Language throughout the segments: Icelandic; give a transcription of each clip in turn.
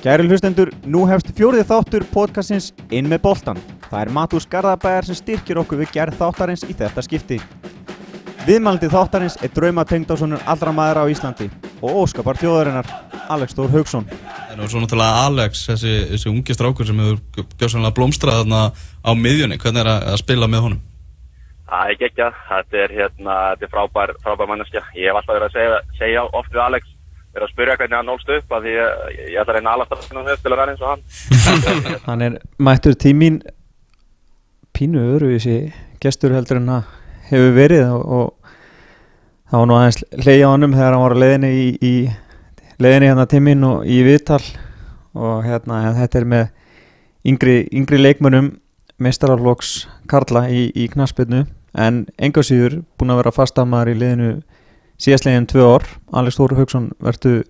Kæri hlustendur, nú hefst fjórið þáttur podcastins Inn með boltan. Það er Matús Garðabæjar sem styrkir okkur við gerð þáttarins í þetta skipti. Viðmældi þáttarins er drauma tengdásonur allra maður á Íslandi og óskapar þjóðarinnar, Alex Þór Haugsson. Og svo náttúrulega Alex, þessi, þessi ungi strákur sem hefur gjóðsannlega blómstrað þarna á miðjunni, hvernig er að, að spila með honum? Það er ekki ekki, þetta er, hérna, þetta er frábær, frábær manneskja. Ég hef alltaf verið að segja, segja oft við Alex, verið að spyrja hvernig hann nólst upp, af því ég, ég ætla að reyna alast að finna með spila verið eins og hann. Hann er mættur tímin pínu öðruvísi gestur heldur en það hefur verið og, það var nú aðeins leiði á hannum þegar hann var að leiðinni í, í leiðinni hérna tímin og í viðtal og hérna þetta er með yngri, yngri leikmönum mestararflokks Karla í, í knaspinu en enga síður búin að vera fastamæður í leiðinu síðastlegin tvö ár Alex Þóru Haugsson, verðu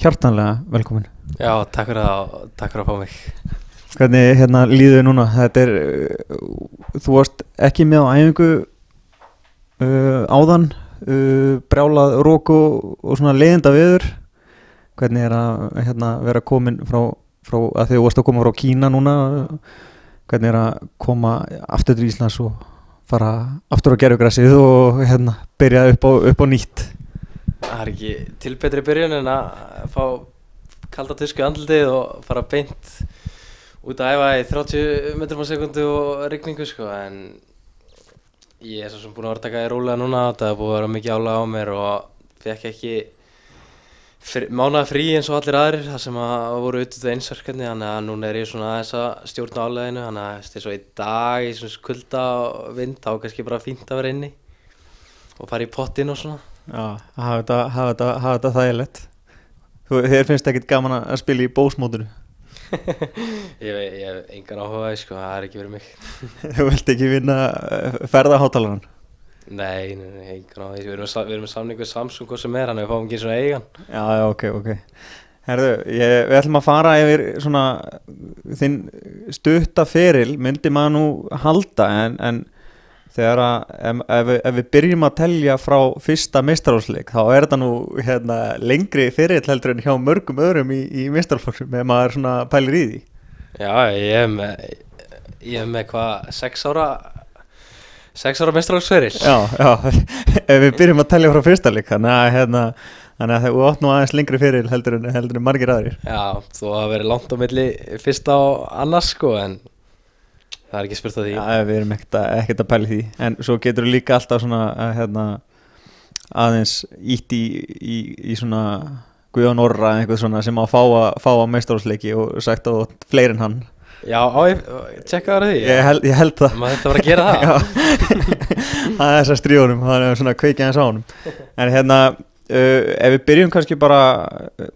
hjartanlega velkomin Já, takk fyrir að, takk fyrir að fá mig Hvernig hérna líður núna? Þetta er, uh, þú varst ekki með á æfingu uh, áðan, uh, brjálað rók og, svona leiðinda viður. Hvernig er að hérna, vera komin frá, frá, að þið varst að koma frá Kína núna, hvernig er að koma aftur til Íslands og fara aftur á gerfugrassið og hérna byrja upp á, upp á nýtt? Það er ekki til betri byrjun en að fá kalda tusku andlitið og fara beint út að æfa í 30 metrum á sekundu og rigningu sko en ég er svo sem búin að vera að taka í rólega núna það er búin að vera mikið álag á mér og fekk ekki frí, mánaða frí eins og allir aðrir þar sem að voru auðvitað einsverkefni þannig að núna er ég svona aðeins að stjórna áleginu þannig að þess að í dag í svona kulda og vind þá er kannski bara fínt að vera inni og fara í pottin og svona Já, hafa þetta, þægilegt. Þér finnst ekkit gaman að spila í bósmótinu? ég, hef engan áhuga sko, það er ekki verið mig Þú vilt ekki vinna ferðaháttalaran? Nei, nei, nei, engan áhuga við erum, með samning við Samsung hvað sem er, hann við fáum ekki og eigan Já, já, ok, ok Herðu, ég, við ætlum að fara yfir svona þinn stutta feril myndi maður nú halda en, en þegar að ef, ef, við- byrjum að telja frá fyrsta meistarálsleik þá er þetta nú hérna, lengri feril heldur en hjá mörgum öðrum í, í meistarálsleikum ef maður svona pælir í því Já, ég hef með, ég hef með hvað, sex ára, sex ára mestralagsferil Já, já, ef við byrjum að telja frá fyrsta leik þannig að hérna Þannig að þú átt nú aðeins lengri fyrir heldur en, heldur en margir aðrir. Já, þó að verið langt á milli fyrsta og annars sko, en það er ekki spurt að því. Já, við erum ekkert að, ekkert að pæli því. En svo getur við líka alltaf svona að, hérna, aðeins ítt í, í, í svona Guðjón Orra eitthvað svona sem á að fá að, fá að meistarhúsleiki og sagt á fleiri en hann. Já, á ég, tjekka það því? Ég held, ég held það. Maður þetta var að gera það? Já. að þess að stríðunum það er svona kveikja hans á honum. En hérna, uh, ef við byrjum kannski bara uh,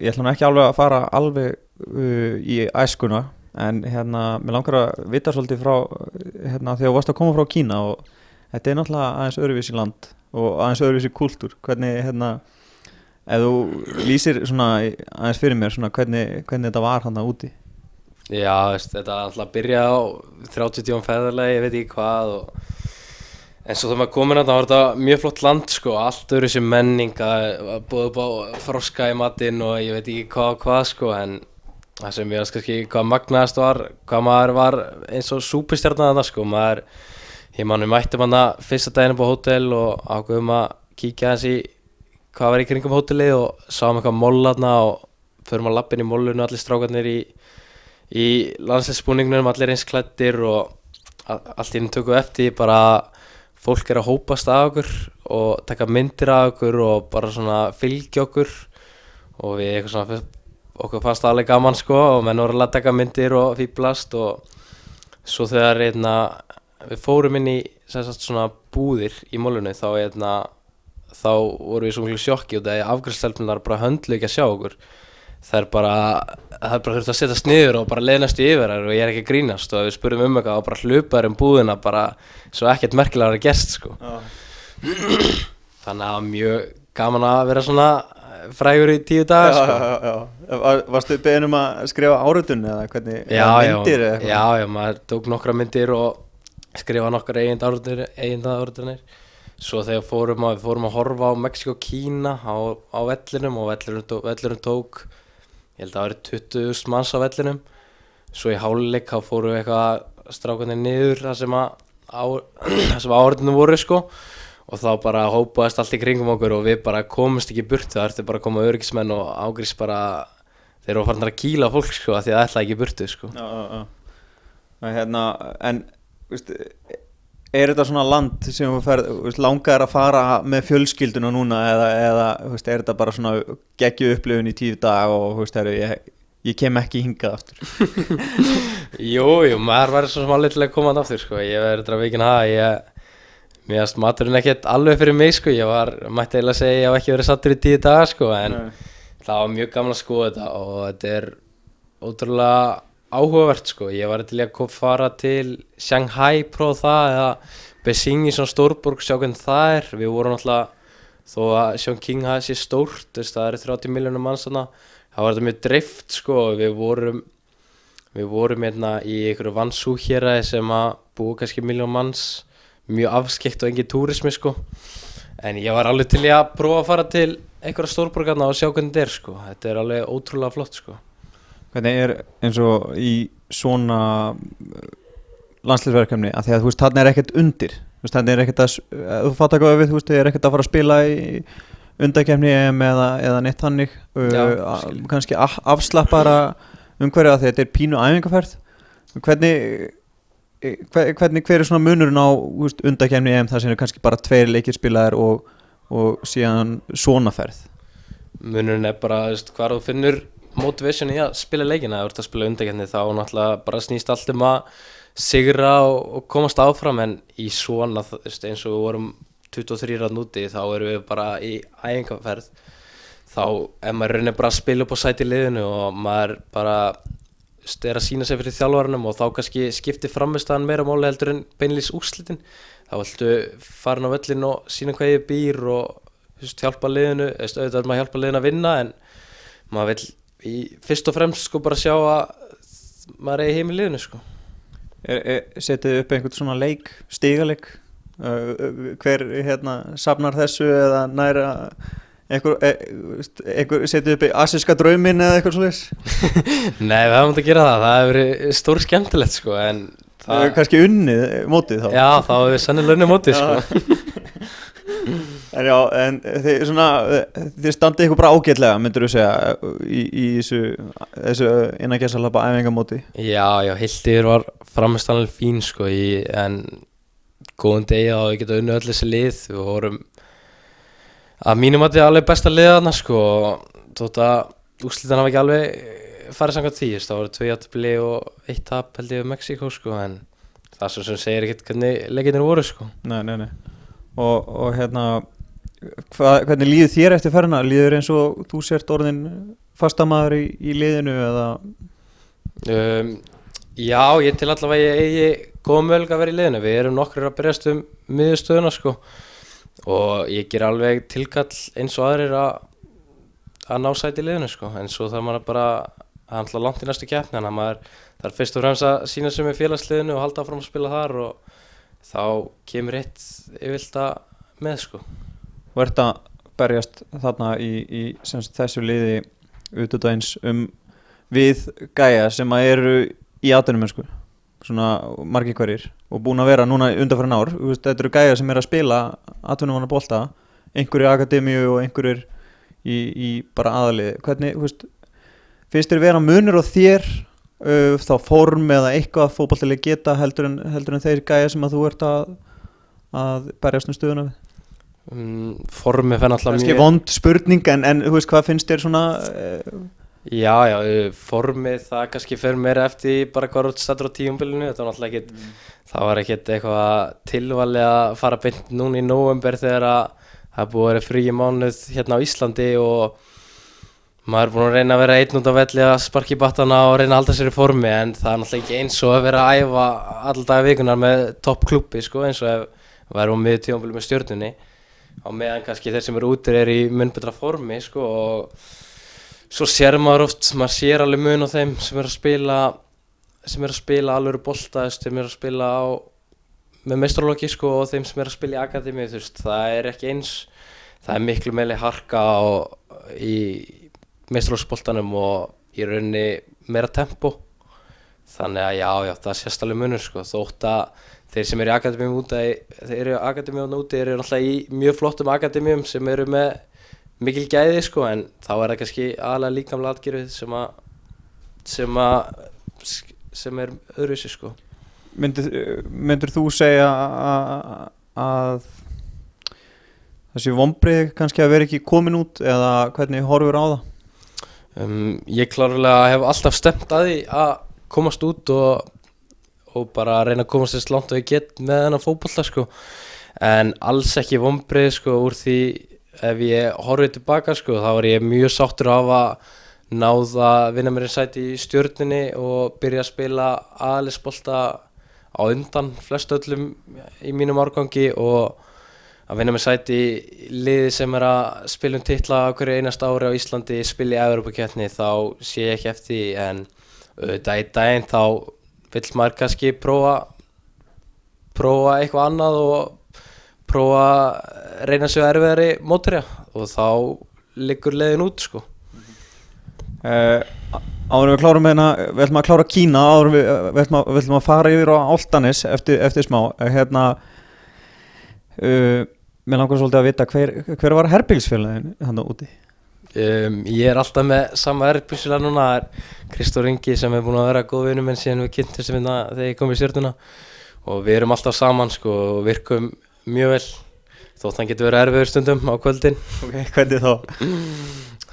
ég ætla nú ekki alveg að fara alveg uh, í æskuna en hérna, mér langar að vita svolítið frá hérna, þegar þú varst að koma frá Kína og þetta er náttúrulega aðeins öðruvísi land og aðeins öðruvísi kultúr. Hvernig, hérna ef þú lýsir svona aðeins fyrir mér svona hvernig, hvernig þetta var hann úti? Já, veist, þetta alltaf að byrja á 30 tíum feðarlega, ég veit ekki hvað og... en svo þegar maður að það var þetta mjög flott land sko, allt öðru sem menninga, búið upp á froska í matinn og ég veit ekki hvað og hvað sko, en það sem ég veist kannski hvað magnaðast var, hvað maður var eins og súpistjarnar þarna sko, maður, ég mann við mættum hann fyrsta daginn upp á hótel og ákveðum að kíkja hans í hvað var í kringum hótelið og sáum eitthvað mólarna og förum að lappin í mólunu allir strákarnir í í landsleisbúningnum allir eins klættir og allt í henni tökum eftir bara að fólk er að hópast af okkur og taka myndir af okkur og bara svona fylgja okkur og við eitthvað svona okkur fannst alveg gaman sko og menn voru að taka myndir og fýblast og svo þegar einna, við fórum inn í sagt, svona búðir í mólunni þá, einna, þá voru við svo miklu sjokki og það er afgræðstelpunar bara höndlu ekki að sjá okkur. Það er bara það er bara þurft að setjast niður og bara leiðnast í yfir þær og ég er ekki að grínast og við spurum um eitthvað og bara hlupaður um búðina bara svo ekkert merkilega að gerst sko. Þannig að það var mjög gaman að vera svona frægur í tíu dagar já, sko. já, já. Var- Varstu beðin um að skrifa áratun eða hvernig myndir eða eitthvað? já, já, maður tók nokkra myndir og skrifa nokkra eigin áratunir svo þegar fórum að, við fórum að horfa á Mexiko og Kína á, á vellinum og vellurinn, tó- vellurinn tók ég held að það væri 20.000 manns á vellinum svo í háluleik þá fóru eitthvað strákanir niður það sem að á, það sem áhörðinu voru sko og þá bara hópaðist allt í kringum okkur og við bara komumst ekki í burtu það ertu bara að koma örgismenn og ágrís bara þeir eru farin að kýla fólk sko af því að það ætla ekki burtu sko. Já, já, já. Og Hérna, en veist, er þetta svona land sem langar að fara með fjölskylduna núna eða, eða veist, er þetta bara svona geggju upplifun í tíu dag og veist, heru, ég, ég kem ekki hingað aftur? Jú, jú, maður var svo sem alveg til að koma hann aftur sko, ég verður þetta veginn að ég, mér finnst maturinn ekkert alveg fyrir mig sko, ég var, mætti eiginlega segja ég hef ekki verið sattur í tíu daga sko, en Nei. það var mjög gaman að skoða þetta og þetta er ótrúlega áhugavert sko, ég var til að fara til Shanghai prófa það eða Beijing í svona stórborg, sjá hvernig það er, við vorum alltaf þó að Chongqing hafi sér stórt, veist, það eru 30 miljónum manns þarna, það var þetta mjög dreift sko, við vorum Við vorum hérna í einhverju vansú héræði sem að búa kannski miljón manns, mjög afskekt og engin túrismi sko. En ég var alveg til í að prófa að fara til einhverja stórborgarna og sjá hvernig þetta er sko. Þetta er alveg ótrúlega flott sko. Hvernig er eins og í svona landsliðsverkefni að því að þú veist, þarna er ekkert undir þú veist, þarna er ekkert að, þú fattar hvað við, þú veist, þið er ekkert að fara að spila í undakefni eða, eða neitt hannig uh, kannski afslappara umhverju að þetta er pínu æfingarferð hvernig hver, hvernig hver er svona munurinn á undakefni EM þar sem er kannski bara tveir leikir spilaðir og, og síðan svona ferð? Munurinn er bara, veist, hvar þú finnur motivation í að spila leikina. Ef þú ert að spila undarkenni þá náttúrulega bara snýst allt um að sigra og, og komast áfram. En í svona, veist, eins og við vorum 23 rann úti þá erum við bara í æfingarferð þá er maður raunin bara að spila upp á sæti liðinu og maður bara er að sína sig fyrir þjálfarnum og þá kannski skiptir framistæðan meira máli heldur en beinlýs úrslitin. Þá viltu farin á völlin og sína hvað ég býr og veist, hjálpa liðinu auðvitað er maður að hjálpa liðinu að vinna en maður vil í, fyrst og fremst sko bara sjá að maður er heim í liðinu sko. Setið upp einhvern svona leik, stigaleik? Uh, hver hérna safnar þessu eða næra einhver, e, einhver setið upp í asiska draumin eða eitthvað svoleiðis? Nei, við hefum að gera það, það hefur verið stór skemmtilegt sko en það er kannski unnið mótið þá. Já, þá hefur við sennilega unni mótið sko. En já, en þið svona þið standið ykkur bara ágætlega myndur þú segja í, í þessu, þessu innan gæsalapa æfingamóti? Já, já, Hildir var framstæðanlega fín sko í, en góðum degi þá við getum unni öll þessi lið. Við vorum að mínum að þetta er alveg besta liðana sko. Og þótt að úrslitan hafa ekki alveg farið samkvæmt því, það voru tvei játtabli og eitt tap held ég við Mexíkó sko en það svo sem segir ekkert hvernig leikinir voru sko. Nei, nei, nei. Og, og hérna hva, hvernig líður þér eftir ferðina? Líður eins og þú sért orðin fastamæður í, í liðinu eða? Um, Já, ég til allavega ég eigi góða möguleika að vera í liðinu. Við erum nokkur að berjast um miðurstöðuna sko og ég ger alveg tilkall eins og aðrir að að ná sæti liðinu sko. En svo þarf maður bara að handla langt í næstu keppni þannig að maður þarf fyrst og fremst að sína sig með félagsliðinu og halda áfram að spila þar og þá kemur eitt yfirlt að með sko. Þú ert að berjast þarna í, í sem þessu liði utudagins um við gæja sem að eru í atvinnum svona margir hverjir og búin að vera núna undanfærin ár. Þú veist, þetta eru gæja sem er að spila atvinnum hann bolta einhverju akademíu og einhverjur í, í bara aðalið hvernig, þú veist, finnst þér vera munur á þér uh, þá form eða eitthvað fótballtileg geta heldur en, heldur en þeir gæja sem að þú ert að að berjast um stöðuna við? Um, Formið fenn alltaf kannski vond spurning en, en þú veist hvað finnst þér svona uh, Já, já, uh, formið það kannski fer meira eftir bara hvað er stættur á tíumbilinu þetta var náttúrulega ekkit, það var ekkit eitthvað tilvali að fara beint núna í november þegar að það búið að vera frí mánuð hérna á Íslandi og maður er búin að reyna að vera einn út á velli að sparki í battana og reyna að halda sér í formi en það er náttúrulega ekki eins og að vera að æfa alltaf vikunar með topp klubbi sko, eins og ef við erum miður tíumbilu með stjórnunni á meðan kannski þeir sem eru útir er í mun betra formi sko, og svo sér maður oft, maður sér alveg mun á þeim sem er að spila sem er að spila alveg bolta sem er að spila á með meistralóki sko og þeim sem er að spila í akademi þú veist, það er ekki eins það er miklu meili harka á, í meistralóksboltanum og í rauninni meira tempo. Þannig að já, já, það sést alveg munur sko, þótt að þeir sem eru í akademíum úti þeir eru í akademíum úti eru náttúrulega í mjög flottum akademíum sem eru með mikil gæði sko, en þá er það kannski aðalega líkamlega atgerfið sem að sem að sem er öðruvísi sko myndir, myndir þú segja að, þessi vombrið kannski að vera ekki komin út eða hvernig horfur á það? um, Ég klárlega hef alltaf stemt að því að komast út og, og bara reyna að komast þess langt og ég get með þennan fótbolla sko en alls ekki vombrið sko úr því ef ég horfið tilbaka sko þá var ég mjög sáttur af að náða að vinna mér í sæti í stjórninni og byrja að spila aðlisbolta á undan flest öllum í mínum árgangi og að vinna með sæti í liði sem er að spila um titla hverju einast ári á Íslandi spila í Evropakjötni þá sé ég ekki eftir en auðvitað í daginn þá vill maður kannski prófa prófa eitthvað annað og prófa að reyna sig að erfiðari móturja og þá liggur leiðin út sko. Uh, áður en við klárum hérna, við ætlum að klára Kína áður en við, við, ætlum að, við ætlum að fara yfir á Áltanis eftir, eftir smá. Uh, hérna uh, mér langar svolítið að vita hver, hver var herbilsfélagin hann úti? Um, Ég er alltaf með sama erbjusila núna. Kristór Ingi sem er búin að vera góð vinnu minn síðan við kynntum sem hérna þegar ég kom í stjórnuna og við erum alltaf saman sko og virkum mjög vel þótt hann getur verið erfiður stundum á kvöldin okay, hvernig þá?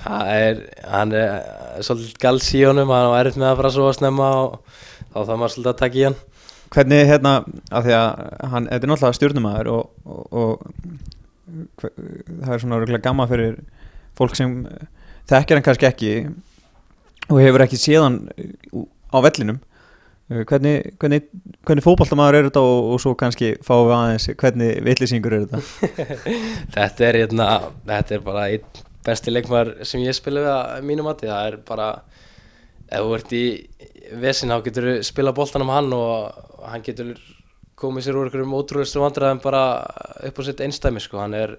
Það er, hann er svolítið gals í honum, hann var erfitt með að fara svo að snemma og þá þarf maður svolítið að taka í hann. Hvernig hérna, af því að hann, þetta er náttúrulega stjórnumæður og, og, og hver, það er svona örgulega gamma fyrir fólk sem þekkir hann kannski ekki og hefur ekki séð hann á vellinum. Hvernig, hvernig, hvernig fókbaltamaður er þetta og, og svo kannski fáum við aðeins hvernig villisingur er þetta? þetta er hérna, þetta er bara einn besti leikmar sem ég spila við að mínum mati, það er bara ef þú ert í vesin þá getur þú spila boltan um hann og hann getur komið sér úr einhverjum ótrúlega vandræðum bara upp á sitt einstæmi sko, hann er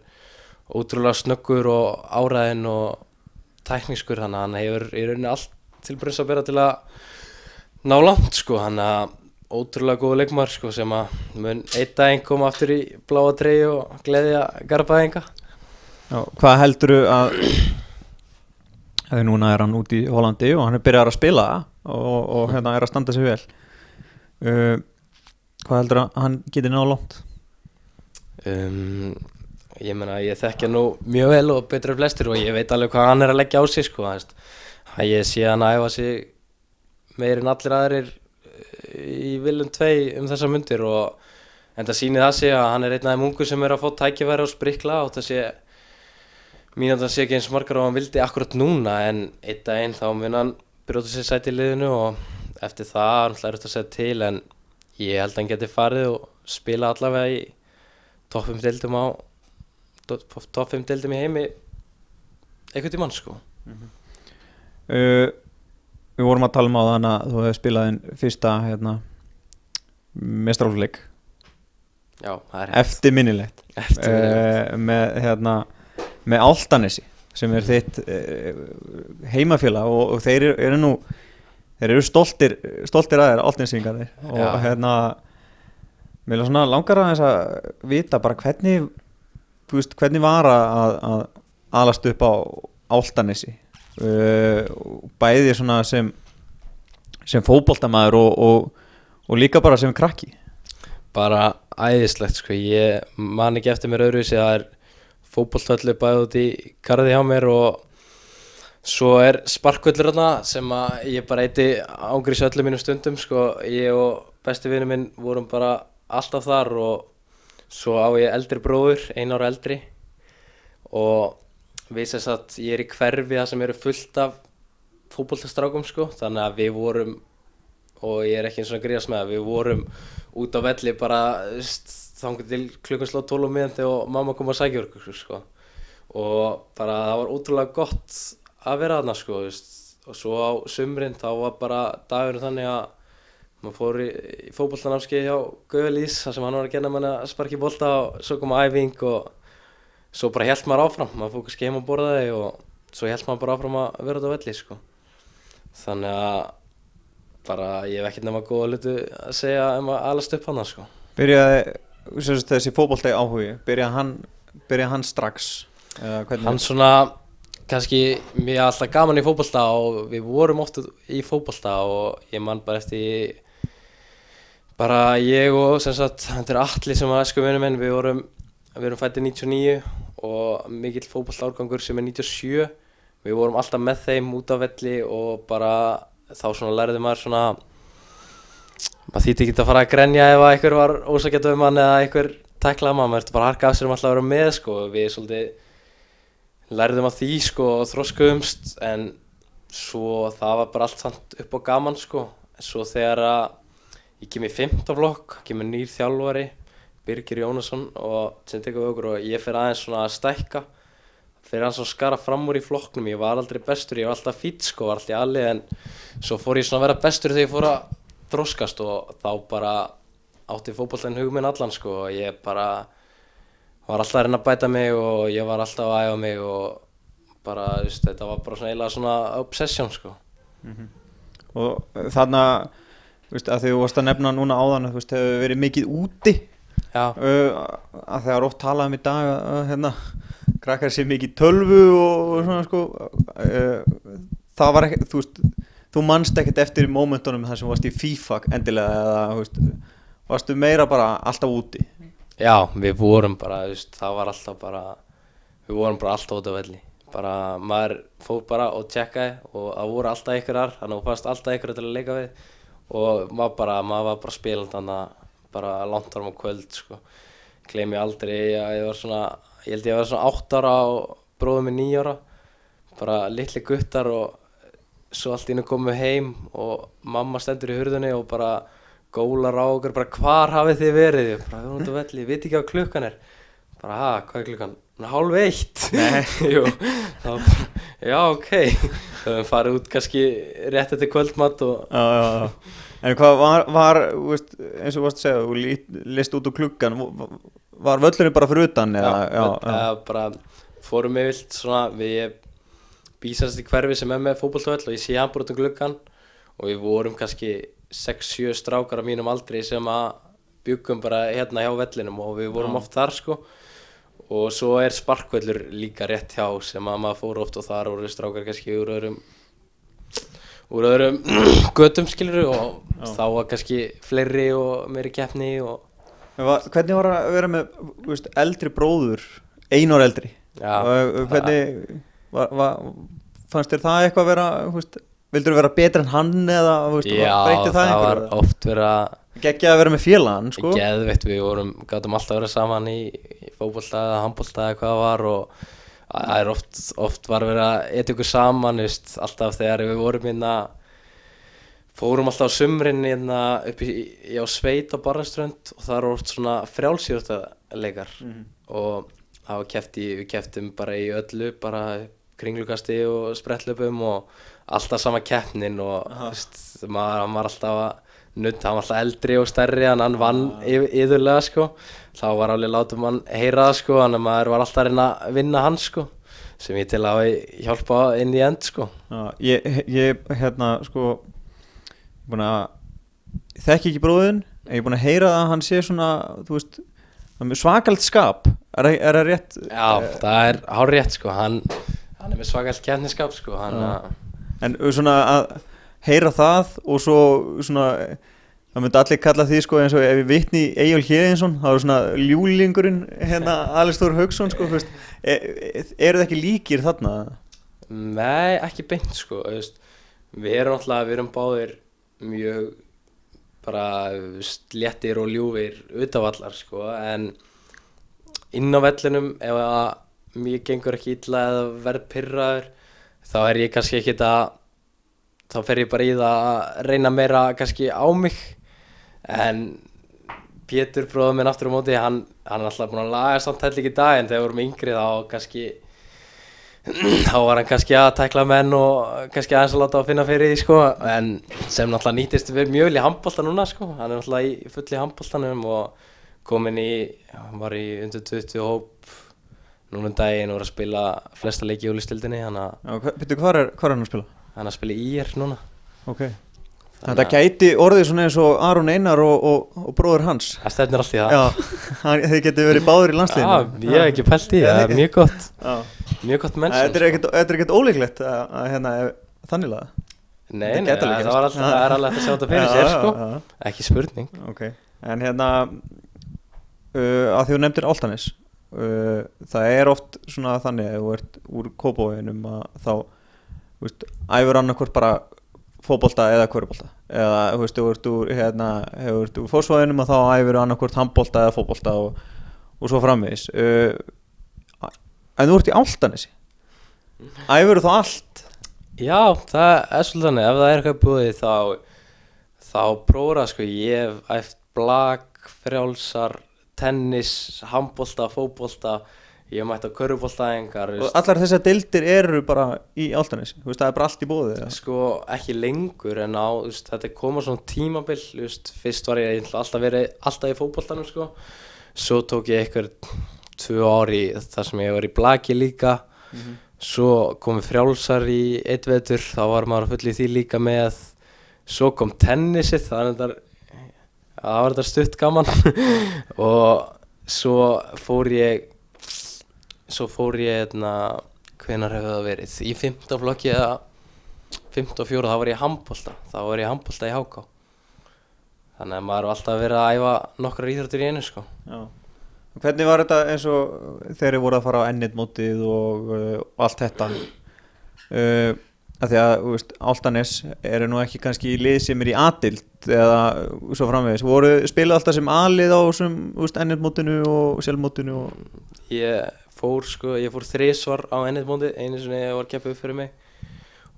ótrúlega snöggur og áræðin og tæknískur, þannig að hann hefur í rauninni allt til brunns að bera til að ná langt sko, hann er ótrúlega góð leikmar sko sem að mun einn daginn koma aftur í bláa trey og gleðja garbaðinga Já, hvað heldur þú að þegar núna er hann út í Hollandi og hann er byrjað að spila og, og hérna er að standa sig vel uh, hvað heldur að hann geti náðu langt? Um, ég meina ég þekkja nú mjög vel og betur af flestir og ég veit alveg hvað hann er að leggja á sig sko veist. ég sé hann að æfa sig meirinn allir aðrir í viljum tvei um þessa myndir og en það sýnir það sig að hann er einn af þeim ungu sem er að fá tækifæri og sprikla og það sé mín að það sé ekki eins margar og hann vildi akkurat núna en einn dag einn þá mun hann brjóta sér sæti í liðinu og eftir það hann hlæður þetta að segja til en ég held að hann geti farið og spila allavega í topp 5 deildum á topp 5 deildum í heimi eitthvað í mann sko uh, Við vorum að tala um á þann að þú hefði spilað inn fyrsta hérna, mestrálfleik Já, það er eftir minnilegt uh, með, hérna, með Altanesi sem er þitt uh, heimafélag og, og þeir eru, eru nú þeir eru stoltir, stoltir að þeir Altanesingar og Já. hérna mér er svona langar að þess að vita bara hvernig veist, hvernig var að, að alast upp á Altanesi bæði svona sem sem fótboltamaður og, og, og líka bara sem krakki. Bara æðislegt sko, ég man ekki eftir mér öðruvísi það er fótbolltöllu bæði út í karði hjá mér og svo er sparkvöllur þarna sem að ég bara eiti ángrís öllum mínum stundum sko, ég og besti vinnu minn vorum bara alltaf þar og svo á ég eldri bróður, ein ára eldri. Og við sem sagt, ég er í hverfi það sem eru fullt af fótbolltastrákum sko, þannig að við vorum og ég er ekki eins og að gríðast með það, við vorum út á velli bara þangur til klukkan slá 12 og miðandi og mamma kom að sækja okkur sko. og bara það var ótrúlega gott að vera þarna sko, veist. og svo á sumrin þá var bara dagurinn þannig að maður fór í, í fótbolltanafskeið hjá Gauðalís þar sem hann var að kenna manna að sparki bolta og svo kom æfing og svo bara held maður áfram, maður fór kannski heim að borða þig og svo held maður bara áfram að vera á velli sko. þannig að bara ég hef ekkert nema góða hlutu að segja um að alast upp hana sko Byrjaði, þessi fótboltegi áhugi, byrjaði hann, byrjaði hann strax? Hvernig? hann svona kannski, mér er alltaf gaman í fótbolta og við vorum oft í fótbolta og ég man bara eftir bara ég og sem sagt, þetta er allir sem var æsku vinur minn, við vorum við erum fættið 99 og mikill fótbolta árgangur sem er 97 við vorum alltaf með þeim út af velli og bara þá svona lærði maður svona maður þýtti ekki að fara að grenja ef að einhver var ósakjætt um hann eða einhver teklaði maður, maður ertu bara að harka af sér um alltaf að vera með sko, við svolítið lærðum að því sko og þroskuðumst en svo það var bara allt samt upp á gaman sko. En svo þegar að ég kem í 15 flokk, kemur nýr þjálfari Birgir Jónasson og við okkur og ég fer aðeins svona að stækka. Fyrir hans að skara fram úr í flokknum. Ég var aldrei bestur, ég var alltaf fýtt sko var alltaf í alli en svo fór ég svona að vera bestur þegar ég fór að þroskast og þá bara átti fótbollin hug minn allan sko og ég bara var alltaf að reyna að bæta mig og ég var alltaf að æfa mig og bara, veist, þetta var bara svona eiginlega svona obsession sko. Og þarna, þú veist, að því þú varst að nefna núna áðan, þú veist, hefur verið mikið úti uh, að þegar oft talað um í dag að hérna, krakkar sé mikið í tölvu og, og svona sko uh, það var ekki, þú veist þú manst ekkert eftir momentunum þar sem varst í FIFA endilega eða veist, varstu meira bara alltaf úti? Já, við vorum bara, veist, það var alltaf bara við vorum bara alltaf út af velli. Bara, maður fór bara og tjekkaði og það voru alltaf einhverjar þannig að þú fannst alltaf einhverjar til að leika við og maður bara, maður var bara spiland þannig bara langt árum á kvöld sko. gleymi aldrei að ég var svona ég held ég að vera svona 8 ára og bróðum mig 9 ára. Bara litli guttar og svo allt í innu komum við heim og mamma stendur í hurðinni og bara gólar á okkur, bara hvar hafið þið verið? Ég bara, við erum út á velli, ég veit ekki hvað klukkan er. Bara, ha, hvað er klukkan? Hálf eitt. Jú, þá bara, já, ok. Þau hefum farið út kannski rétt eftir kvöldmatt og já, já, já. En hvað var, var veist, eins og þú varst að segja þú list út úr klukkan var- völlurinn bara fyrir utan eða, já, já, eða bara fórum við vilt svona við bísast í hverfi sem er með fótbolltöðl og ég sé hann bara út um gluggan og við vorum kannski 6-7 strákar á mínum aldri sem að byggum bara hérna hjá vellinum og við vorum Já. oft þar sko. Og svo er sparkvellur líka rétt hjá sem að maður fór oft og þar voru strákar kannski úr öðrum úr öðrum götum skilur og Já. þá var kannski fleiri og meiri keppni og var, hvernig var að vera með veist, eldri bróður einu ára eldri Já, og og hvernig var, var, fannst þér það eitthvað að vera veist, vildur þú vera betur en hann eða veist, Já, breytti það, það var einhverju oft verið að geggja að vera með félagann sko. Geðveitt, við vorum, gátum alltaf verið saman í, í fótbolta eða handbolta eða hvað það var og það er oft, oft var verið að etja ykkur saman, veist, alltaf þegar við vorum hérna, fórum alltaf á sumrin hérna upp í, í á sveit á Barnaströnd og það eru oft svona frjálsjóttaleikar Mhm. og það kefti, við keftum bara í öllu, bara kringlukasti og sprettlöpum og alltaf sama keppnin og veist, maður, var alltaf að nutt, hann var alltaf eldri og stærri en hann vann yfir, yfirlega sko. Þá var alveg látum hann heyra það sko þannig að maður var alltaf að reyna að vinna hann sko sem ég til að hjálpa inn í end sko. Já, ég, ég hérna sko ég er búin að ég þekki ekki bróðin en ég er búin að heyra að hann sé svona þú veist, er svakalt skap. Er, það- er rétt? Já, það er hár rétt sko hann, hann er með svakalt kjarniskap sko hann en svona að heyra það og svo svona það myndi allir kalla því sko eins og ef við vitni Egil Hjeðinsson þá er svona ljúlingurinn hérna Alistór Haugsson sko e, e, eru það ekki líkir þarna? Nei, ekki beint sko veist, Við erum alltaf, við erum báðir mjög bara sléttir og ljúfir utavallar sko en inn á vellinum ef að mér gengur ekki illa eða verð pyrraður þá er ég kannski ekki að þá fer ég bara í það að reyna meira kannski á mig. En Pétur bróður minn aftur á móti hann, hann er alltaf búin að laga samt hell ekki í dag en þegar við vorum yngri þá kannski þá var hann kannski að tækla menn og kannski aðeins að láta að finna fyrir því sko. En sem náttúrulega nýttist við mjög í handbolta núna sko. Hann er náttúrulega í fulli handboltanum og komin í, hann var í undir 20 hóp núna um daginn og var að spila flesta leiki í júlistildinni hann að Já, hva- byrju, hvar er, hvar er hann að spila? Hann að spila í ír núna. Ok. Þetta gæti orðið svona eins og Aron Einar og, og, og bróður hans. Það stefnir allt í það. Já, hann, þeir getur verið báður í Já, landsliðinu ég hef ekki pælt í það, það er mjög gott. Já. Mjög gott menn Þetta er ekkert- þetta er ekkert ólíklegt að, að hérna, þannig laga Nei, nei, það er alveg að sjá þetta fyrir sér sko. Ekki spurning. Ok, en hérna uh, að því þú nefndir Áltanis uh, það er oft svona þannig að þú ert úr kópóinum að þá veist, æfur annarkvort bara fótbolta eða kvörubolta eða þú veist, þú ert úr hérna, hefur úr fórsvæðinum að þá æfur annarkvort handbolta eða fótbolta og, og svo framvegis. Uh, en þú ert í Áltanesi æfur þá allt? Já, það er svolítið þannig, ef það er eitthvað búið þá þá prófra sko, ég hef æft blag, frjálsar tennis, handbolta, fótbolta ég hef mætt á körfuboltaæðingar og allar þessar deildir eru bara í veist, það er bara allt í bóði eða? sko ekki lengur en á veist, þetta komað svona tímabil veist, fyrst var ég alltaf verið alltaf í fótboltanum sko. Svo tók ég eitthvað tvö ári þar sem ég var í blaki líka. Svo komi frjálsar í eitt vetur þá var maður að fulla í því líka með svo kom þetta, það var þetta stutt gaman. Og svo fór ég svo fór ég hérna, hvenar hefur það verið? Í 15 flokki eða 54 þá var ég í handbolta. Þá var ég í handbolta í háká. Þannig að maður var alltaf verið að æfa nokkrar íþróttir í einu sko. Já. Hvernig var þetta eins og þeir voru að fara á ennit mótið og, uh, allt þetta? Uh, að því að veist, Áltanes eru nú ekki kannski í lið sem er í adild eða svo framvegis. Voru spilað alltaf sem alið á ennit mótinu og sjálfmótinu og ég fór sko, ég fór þrísvar á ennið móti einu sinni var keppið fyrir mig.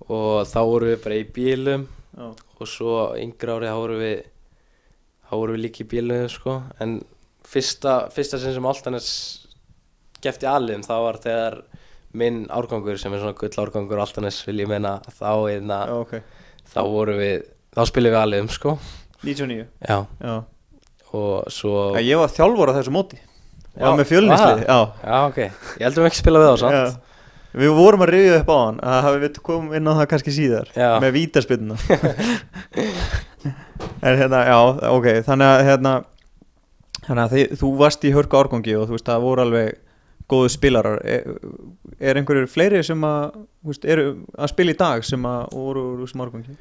Og þá vorum við bara í bílum Já. og svo yngra ári þá vorum við þá vorum við líka í bílum sko. En fyrsta, fyrsta sinn sem Altanes gefti aliðum það var þegar minn árgangur sem er svona gull árgangur Altanes vil ég meina þá, einna, Já, ok, þá vorum við þá spilum við aliðum sko. 99 já. Já. og svo Já, ég var þjálfur á þessu móti Já, með fjölnislið aha. Já. já ok, ég heldur við ekki spila við á samt. Við vorum að rifja upp á hann að hafi við komum inn á það kannski síðar Já. með vítaspinna En hérna, já, ok þannig að hérna þannig að þið, þú varst í hörku árgangi og þú veist það voru alveg góðu spilarar er, er einhverjur fleiri sem að veist, eru að spila í dag sem að voru úr þessum árgangi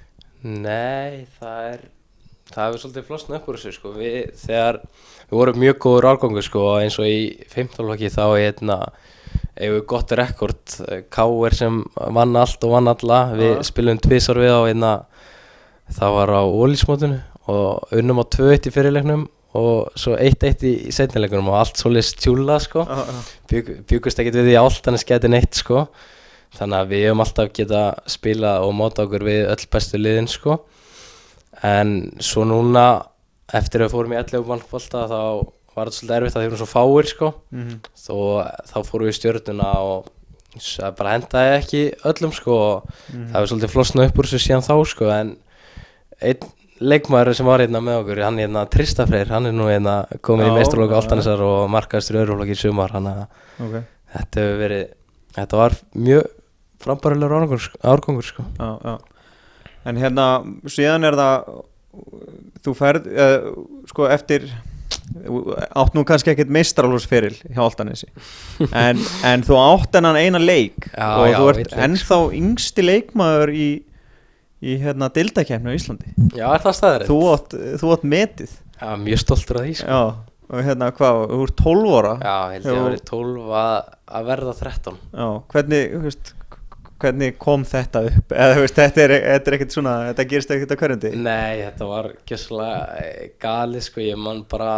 Nei, það er það hefur svolítið flosna upp úr þessu sko. við, þegar við vorum mjög góður árgangur sko, eins og í 15 lokki þá hérna, hefur við gott rekord. K.R. sem vann allt og vann alla við spilum tvisar við á hérna, það var á ólísmótinu og unnum á 2-1 í fyrirleiknum og svo 1-1 í setnileikunum og allt svolítið stjúla sko. Bjúkust ekkert við því ált en sketi neitt sko. Þannig að við höfum alltaf geta spila og móta okkur við öll bestu liðin sko en svo núna eftir að við fórum í 11 mannfólta þá var þetta svolítið erfitt að því vorum svo fáir sko Mhm. þó þá fórum við í stjörnuna og það bara hendaði ekki öllum sko og Mhm. það hefur svolítið flosnað upp úr þessu síðan þá sko en einn leikmaður sem var hérna með okkur hann hérna Trista Freyr, hann er nú hérna komin í Já, meistarlokku já. Altanisar og markaðistur öðruflokki í sumar hann að ok þetta hefur verið þetta var mjög sko- árgangur sko. já, já. En hérna, síðan er það þú færð uh, sko eftir átt nú kannski ekkert meistralúsferil hjá Altanesi en, en þú átt hennan eina leik Já, og já, þú ert ennþá yngsti leikmaður í, í hérna dildakefni á Íslandi. Já, er það staðar? þú átt, þú átt metið. Já, mjög stoltur af því sko. já, og hérna hvað, þú ert 12 ára? Já, held ég að verið 12 að, að verða 13 Já, hvernig, þú veist hvernig kom þetta upp? Eða þú veist, þetta er, þetta er ekkert svona þetta gerist ekkert á hverjundi Nei, þetta var gjössalega gali sko, ég man bara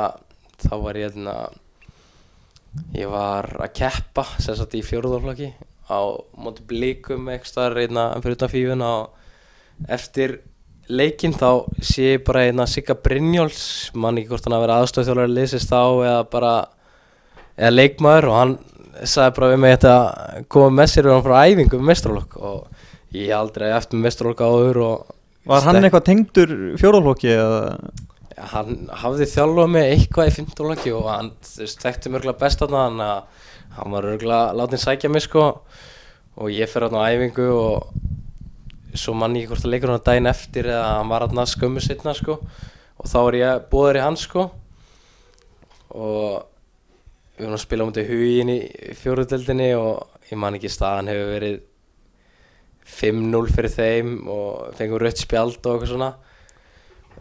þá var ég hérna ég var að keppa sagt í fjórðarflokki á móti blíkum eitthvað hérna fyrir utan fífuna og eftir leikinn þá sé ég bara hérna Sigga Brynjóls man ekki hvort hann að vera aðstofþjólar leysist þá eða bara eða leikmaður og hann sagði bara við mig þetta koma með sér og hann frá æfingu með mestralokk og ég aldrei eftir mestralokk áður og Var hann eitthvað tengdur fjórðalokki eða? Hann hafði þjálfað mig eitthvað í 15 laki og hann þekkti mörgulega best þarna þannig að hann var örgulega látin sækja mig sko. Og ég fer þarna á æfingu og svo mann ég hvort að leikur hann daginn eftir eða hann var hann skömmu setna sko. Og þá var ég búður í hans sko. Og við vorum að spila á mútið hugin í fjóruðdeldinni og ég man ekki staðan hefur verið 5-0 fyrir þeim og fengum rött spjald og eitthvað svona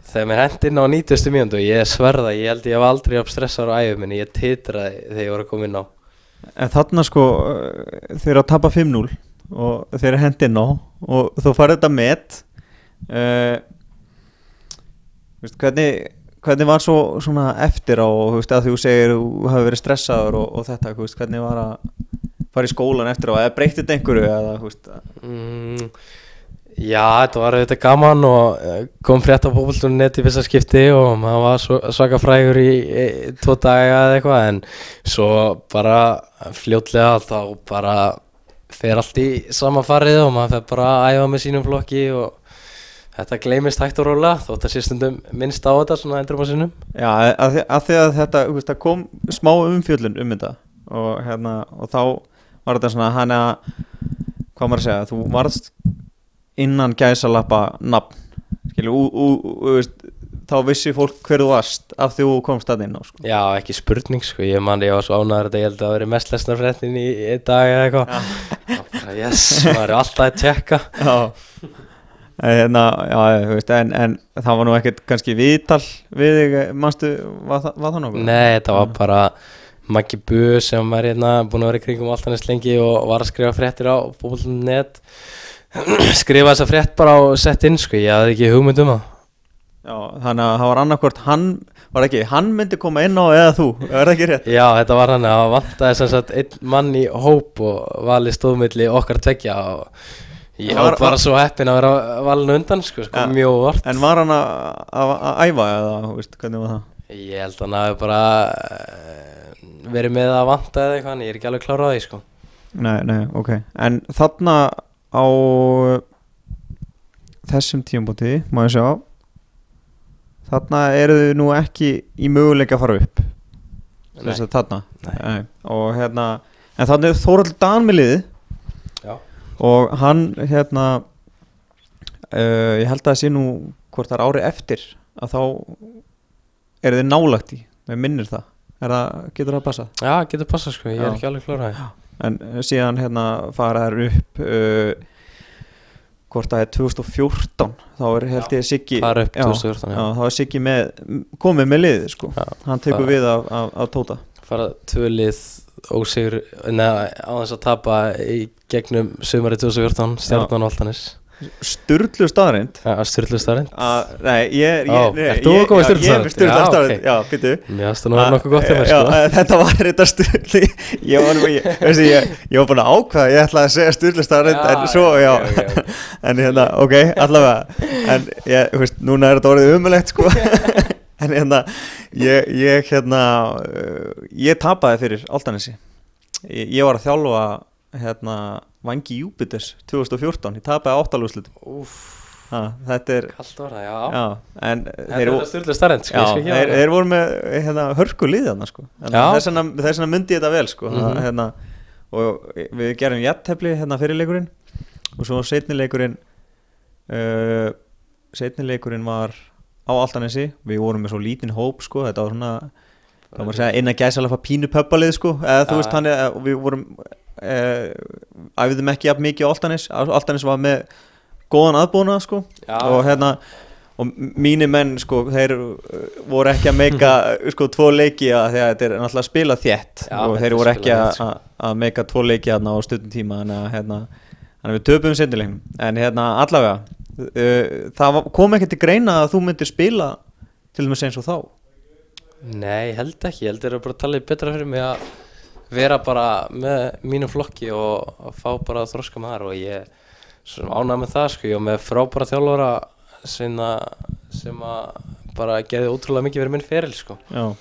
þegar mér hendi inn á 90. mínútu og ég sverða, ég held ég hef aldrei upp stressar á æfum minni, ég titraði þegar ég var að koma inn á En þarna sko uh, þeir eru að tapa 5-0 og þeir eru hendi inn á og þú farið þetta met uh, veist, hvernig, hvernig var svo svona eftir á þú veist, að þú segir þú hafi verið stressaður og, og þetta, veist, hvernig var að fara í skólan eftir á, eða breytið þetta einhverju eða, veist, Mm, já, þetta var auðvitað gaman og eh, kom frétt á fókvöldunum net í fyrsta skipti og maður var svaka frægur í, í tvo daga eða eitthvað en svo bara fljótlega þá bara fer allt í sama farið og maður fer bara að æfa með sínum flokki og þetta gleymist hægt og róla þótt að sé stundum minnst á þetta svona endurum á sinnum. Já, að, því- að að þetta, veist, það kom smá umfjöllun um þetta og hérna, og þá var þetta svona hann að, hvað maður að segja, þú varðst innan gæsalappa nafn, skilju, þá vissi fólk hver þú varst af því þú komst að inn á, sko. Já, ekki spurning sko, ég man ég var svo ánæður þetta, ég held að það veri mest lesnar fréttin í einn dag eða eitthvað. Bara, Yes, maður er alltaf að tjekka. Já, En hérna, já, veist, en, en það var nú ekkert kannski viðtal við þig, manstu, var, það- var það nokkuð? Nei, þetta var bara Maggi Bu sem var hérna búin að vera í kringum alltaf næst lengi og var að skrifa fréttir á búin.net skrifa þessa frétt bara og sett inn sko, ég hafði ekki hugmynd um það Já, þannig að það var annarkvort hann, var það ekki, hann myndi koma inn á eða þú, er það ekki rétt? Já, þetta var hann að vantaði sem sagt einn mann í hóp og vali stóðmilli okkar tvekja og ég Var- bara svo heppin að vera valin undan sko, sko Ja. mjög vart En var hann að, æfa eða, veist, hvernig var það? Ég held að hann hafi bara eh, verið með að vanta eða eitthvað, en ég er ekki alveg klárað því sko. Nei, nei, ok En þarna á þessum tíumbóti, má ég sjá Þarna eru þau nú ekki í möguleika að fara upp Nei. Þess að þarna Nei. Og hérna En þannig er Þórald Dan með liðið Já. Og hann hérna uh, Ég held að það sé nú Hvort það er ári eftir Að þá eru þið nálagt í Mér minnir það, er það Getur það að passa? Já, getur passað sko, ég Já. er ekki alveg því. En síðan hérna fara þær upp uh, hvort það er 2014 þá er held ég Siggi já, 2014, já. já, þá er Siggi með, komið með liðið sko hann tekur við af, af, af Tóta Fara tvölið ósigur, neða á þess að tapa í gegnum sumari 2014, stjarnan og altanis. Sturlu staðarind Já, styrlu starinn. að, nei, ég, ert þú ég, kominn já, sturlu ég er með? Sturlu Já, staðarind ok. já, býtu Mér finnst það nú vera nokkuð gott hjá mér já, sko. að þetta var þetta Sturlu ég var, búin að ákvaða ég ætlaði að segja Sturlu staðarind Já, en svo, já, en hérna, ok, allavega en ég, þú veist, núna er þetta orðið umulegt sko en hérna ég, ég hérna uh, ég tapaði fyrir Altanesi ég, ég var að þjálfa hérna Vangi Júpiters 2014 ég tapaði áttalúslut Úf, þetta er, kallt það, já. já en þeir, starinn sko, já, þeir, þeir voru með hérna, hörku liðana sko. Þess vegna myndi ég þetta vel sko. Mhm. hérna, og við gerum jættefli hérna fyrirleikurinn og svo setnileikurinn uh, setnileikurinn var á Altanesi. Við vorum með svo lítinn hóp sko. Þetta var svona hvað maður að segja inn að gæsa alveg pínu pöppalið sko. Eða þú veist hann og við vorum uh, æfðum ekki jafn mikið á Altanes Altanes var með góðan aðbúna sko. Já. og hérna og mínir menn sko þeir uh, voru ekki að meika sko tvo leiki að því að þetta er náttúrulega að spila þétt. Já, og þeir er voru ekki að, þétt, sko. að, að meika tvo leiki þarna á stundum tíma. Þannig að hérna að við töpum sendilegnum en hérna allavega það var- kom ekki til greina að þú myndir spila til dæmis eins og þá? Nei, held ekki, held þeir eru bara að tala betra fyrir mig að vera bara með mínu flokki og að fá bara að þroska maður og ég sem ánægð með það sko, ég var með frábæra þjálfara sem að, sem að bara gerði ótrúlega mikið fyrir minn feril sko. Já.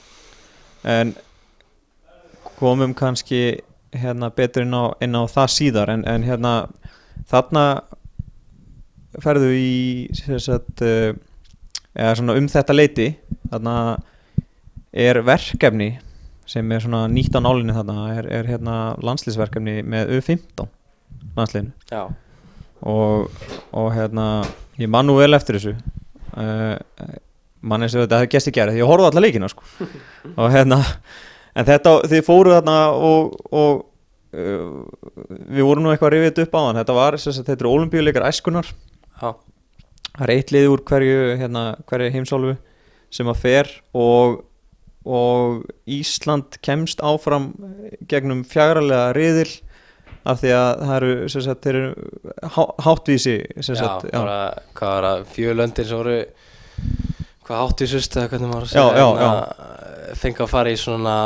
En komum kannski hérna betur inn á, inn á það síðar en, en hérna þarna ferðu í sagt, eða svona um þetta leiti þarna er verkefni sem er svona nýtt á nálinni þarna er, er hérna landslýsverkefni með U15 landsliðinu. Og, og hérna ég man nú vel eftir þessu. Uh, mann eins og þetta hefði gæst í gerð ég horfði alla leikina sko. Og hérna en þetta þið fóru þarna og, og uh, við vorum nú eitthvað þetta upp á hann þetta var þess að þetta eru olimpíuleikar æskunar það er eitt lið úr hverju, hérna, hverju heimsálfu sem að fer og, og Ísland kemst áfram gegnum fjagralega riðil af því að það eru, sagt, eru há, háttvísi já, sagt, já, bara, hvað var það, fjölöndir sem voru hvað áttísust eða hvernig maður segja hérna, fengi að fara í svona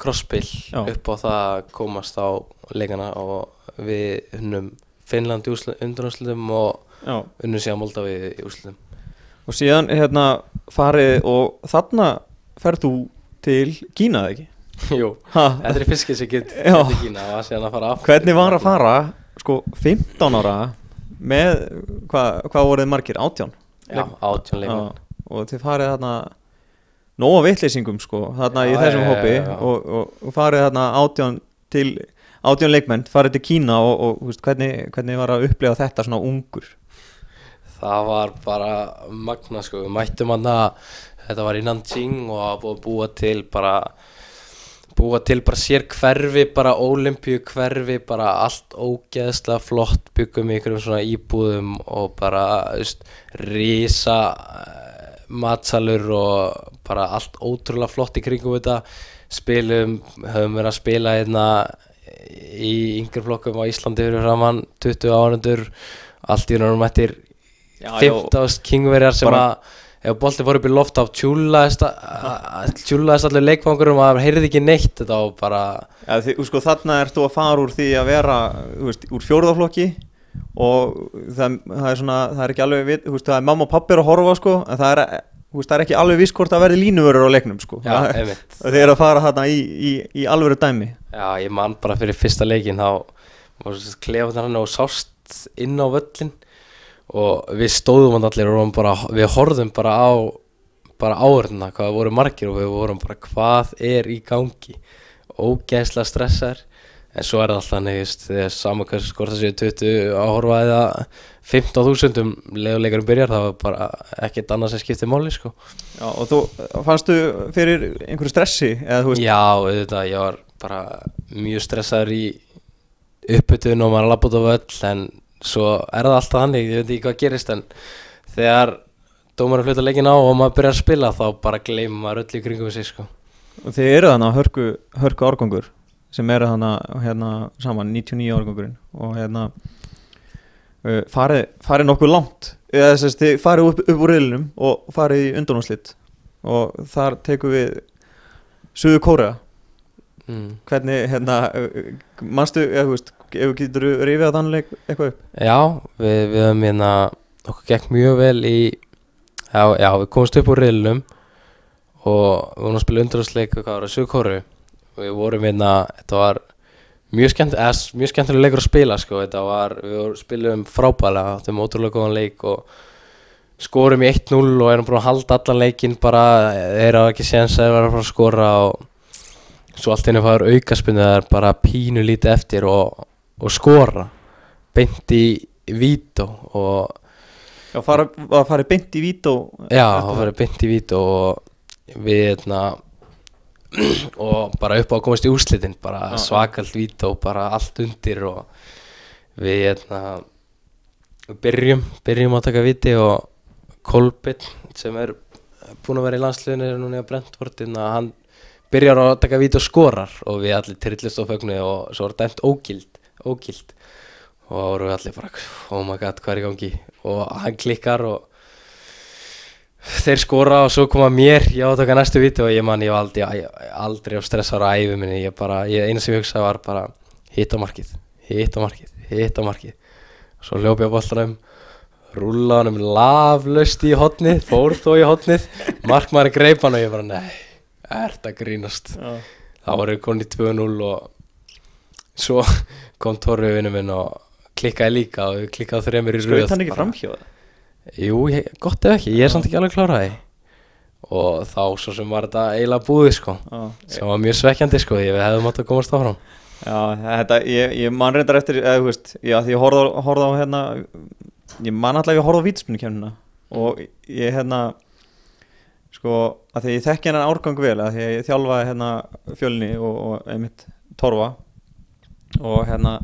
crossbill Já. upp á það að komast á leikana og við unnum Finnland í undrunnslutum og. Unnum síðan Moldavi í úrslutum og síðan hérna farið og þarna ferð þú til Kína eða ekki? Jú, þetta er fiskir sem get, ekki ná að síðan að fara aftur hvernig var að fara sko 15 ára með, hvað hva voruð margir? 18? Já, átjón leikmann Já, og þið farið þarna nóga vitleysingum sko þarna í Já, þessum já, já, hópi. Og, og, og farið þarna átján til átján leikmenn, farið til Kína og, og hvernig, hvernig var að upplega þetta svona ungur Það var bara magna sko, við mættum hann að þetta var í Nanjing og að búið að búa til bara búa til bara sér hverfi, bara ólimpíu hverfi, bara allt ógeðslega flott, byggum í einhverjum svona íbúðum og bara, veist, rísa matsalur og bara allt ótrúlega flott í kringum þetta. Spilum, höfum verið að spila hérna í yngri flokkum á Íslandi fyrir framann 20 árandur allt í náttúrulega mættir 15 kingverjar sem Bara- að ef bolti fór upp í loft á tjúlaðist tjúlaðist allir leikvangur og maður heyrði ekki neitt þetta var bara ja, því, sko, þarna ert þú að fara úr því að vera veist, úr fjórðaflokki og það, það er svona það er ekki alveg, þú veist, það er mamma og pappi að horfa sko, en það er, veist, það er ekki alveg viss hvort það verði línuvörur á leiknum sko. já, þið eru að fara þarna í, í, í alvöru dæmi. Já, ég man bara fyrir fyrsta leikin þá klefað hann og sást inn á völlin og við stóðum allir og bara, við horfðum bara á bara áhörna hvað voru margir og við vorum bara hvað er í gangi? Ógeðslega stressaður en svo er það alltaf just, þegar saman hversu skort það séu 20 áhorfa eða 15.000 um leðuleikarum byrjar það var bara ekkert annað sem skiptir máli sko. Já, og þú fannstu fyrir einhverju stressi eða þú veist, Já, auðvitað, ég var bara mjög stressaður í uppbytun og maður er labbútt á völl en svo er það alltaf þannig, ég veit ekki hvað gerist en þegar dómarinn fluta leikin á og maður byrjar að spila þá bara gleymur maður öll í kringum sig sko. Og þið eru þannig hörku, hörku árgangur sem eru þannig hérna saman 99 árgangurinn. Og hérna uh, farið, farið nokkuð langt. Eða þess að þið farið upp, upp úr reylinum og farið í undanúslitt og þar tekum við Suðu Kórea mm. hvernig hérna manstu, eða þú veist ef þú getur rifið að þannig eitthvað upp Já, við, við höfum hérna okkur gekk mjög vel í já, já, við komumst upp úr reilunum og við vorum að spila undrarúsleik hvað var það, Suðkóru og við vorum hérna, þetta var mjög skemmt, eða, mjög skemmtilega leikur að spila sko, þetta var, við spilum frábælega áttum ótrúlega góðan leik og skorum í 1-0 og erum búin að halda allan leikinn bara, þeir hafa ekki séns að vera að að skora og svo allt henni fáður er bara pínu lítið eftir og, og skora beint í vító og Já, fara, að farið beint í vít og já, það fyrir beint í vító og við hérna og bara upp á að komast í úrslitin bara svakalt vító, bara allt undir og við hérna við byrjum, byrjum að taka viti og Kolbitt sem er búinn að vera í landsliðinu er núna í að Brentford hann byrjar að taka viti og skorar og við allir trillist á fögnu og svo er dæmt ógild, ógild. Og þá vorum við allir bara oh my god, hvað er í gangi? Og hann klikkar og þeir skora og svo koma mér ég á að taka næstu viti og ég man ég var aldrei, aldrei á stressar á æfi minni. Ég bara, ég, eina sem ég hugsaði var bara hitta markið, hitta markið, hitta markið. Svo hljóp ég á boltanum rúla honum laflaust í hotnið, fór þó í hotnið markmaður greip hann og ég bara nei, er þetta grínast. Já. þá voru við konið 2-0 og svo kom Torfi vinnu minn og klikkaði líka og við klikkaði þreymur í röð. Skaut hann ekki það? Jú, ég, gott ef ekki, ég er samt ekki alveg kláraði og þá svo sem var þetta eiginlega búið sko Já. sem var mjög svekkjandi sko, ég við hefðum átt að komast áfram. Já, þetta, ég, ég man reyndar eftir, eða þú veist, já, því ég horfði á, horfði á hérna, ég man alltaf ég horfði á vítaspunni og ég hérna, sko, að því ég þekki hennan árgang vel, að því ég þjálfaði hérna fjölni og, og einmitt torfa. Og hérna,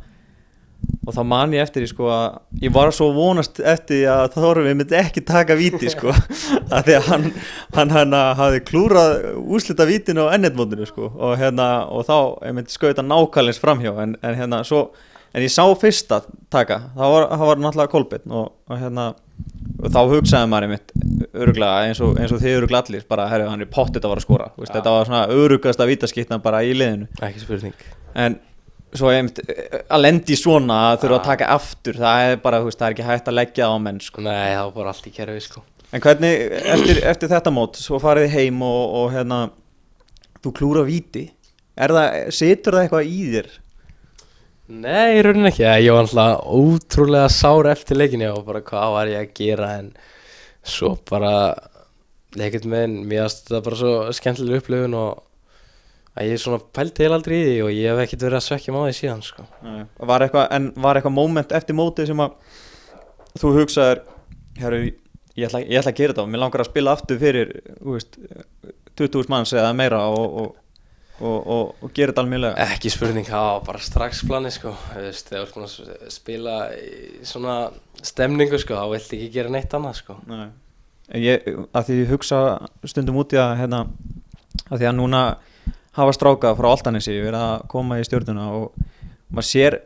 og þá man ég eftir því sko að ég var svo vonast eftir því að Þorfi myndi ekki taka víti sko. Að því að hann, hann hérna hafði klúrað úslita vítin á ennetmótinu sko. Og hérna og þá myndi skauta nákvæmleins framhjá. En, en hérna svo en ég sá fyrsta taka það var, það var náttúrulega kolbinn og, og hérna og þá hugsaði maður einmitt öruglega eins og, eins og þið öruglega allir bara herru hann er pottit að vara að skora. Vist, þetta var svona örugasta vítaskitna bara í liðinu. Ekki spurning. En svo einmitt að lendi svona að þurfa að taka aftur það er bara, veist, það er ekki hægt að leggja á menn sko. Nei, það var bara allt í kerfi sko. En hvernig, eftir, eftir þetta mót svo farið heim og, og hérna þú klúra víti. Er það, situr það eitthvað í þér Nei, í rauninni ekki, ég var alltaf ótrúlega sár eftir leikinni og bara hvað var ég að gera? En svo bara leikit með en mér aðst þetta bara svo skemmtileg upplifun og að ég svona pælti heil aldrei í því og ég hef ekkert verið að svekkja máði síðan sko. var eitthvað, en var eitthvað moment eftir mótið sem að þú hugsaðir herru, ég ætla, ég ætla að gera þetta og mér langar að spila aftur fyrir þú veist, 20.000 manns eða meira og, og, og, og, og gera þetta almjölega Ekki spurning, það var bara strax plani sko, veist, þegar þú ert búin að spila í svona stemningu sko, þá vilt ekki gera neitt annað sko. Nei. Ég, að því ég hugsa stundum út í að hérna, að því að núna hafa stráka frá Altanissi verið að koma í stjórnuna og maður sér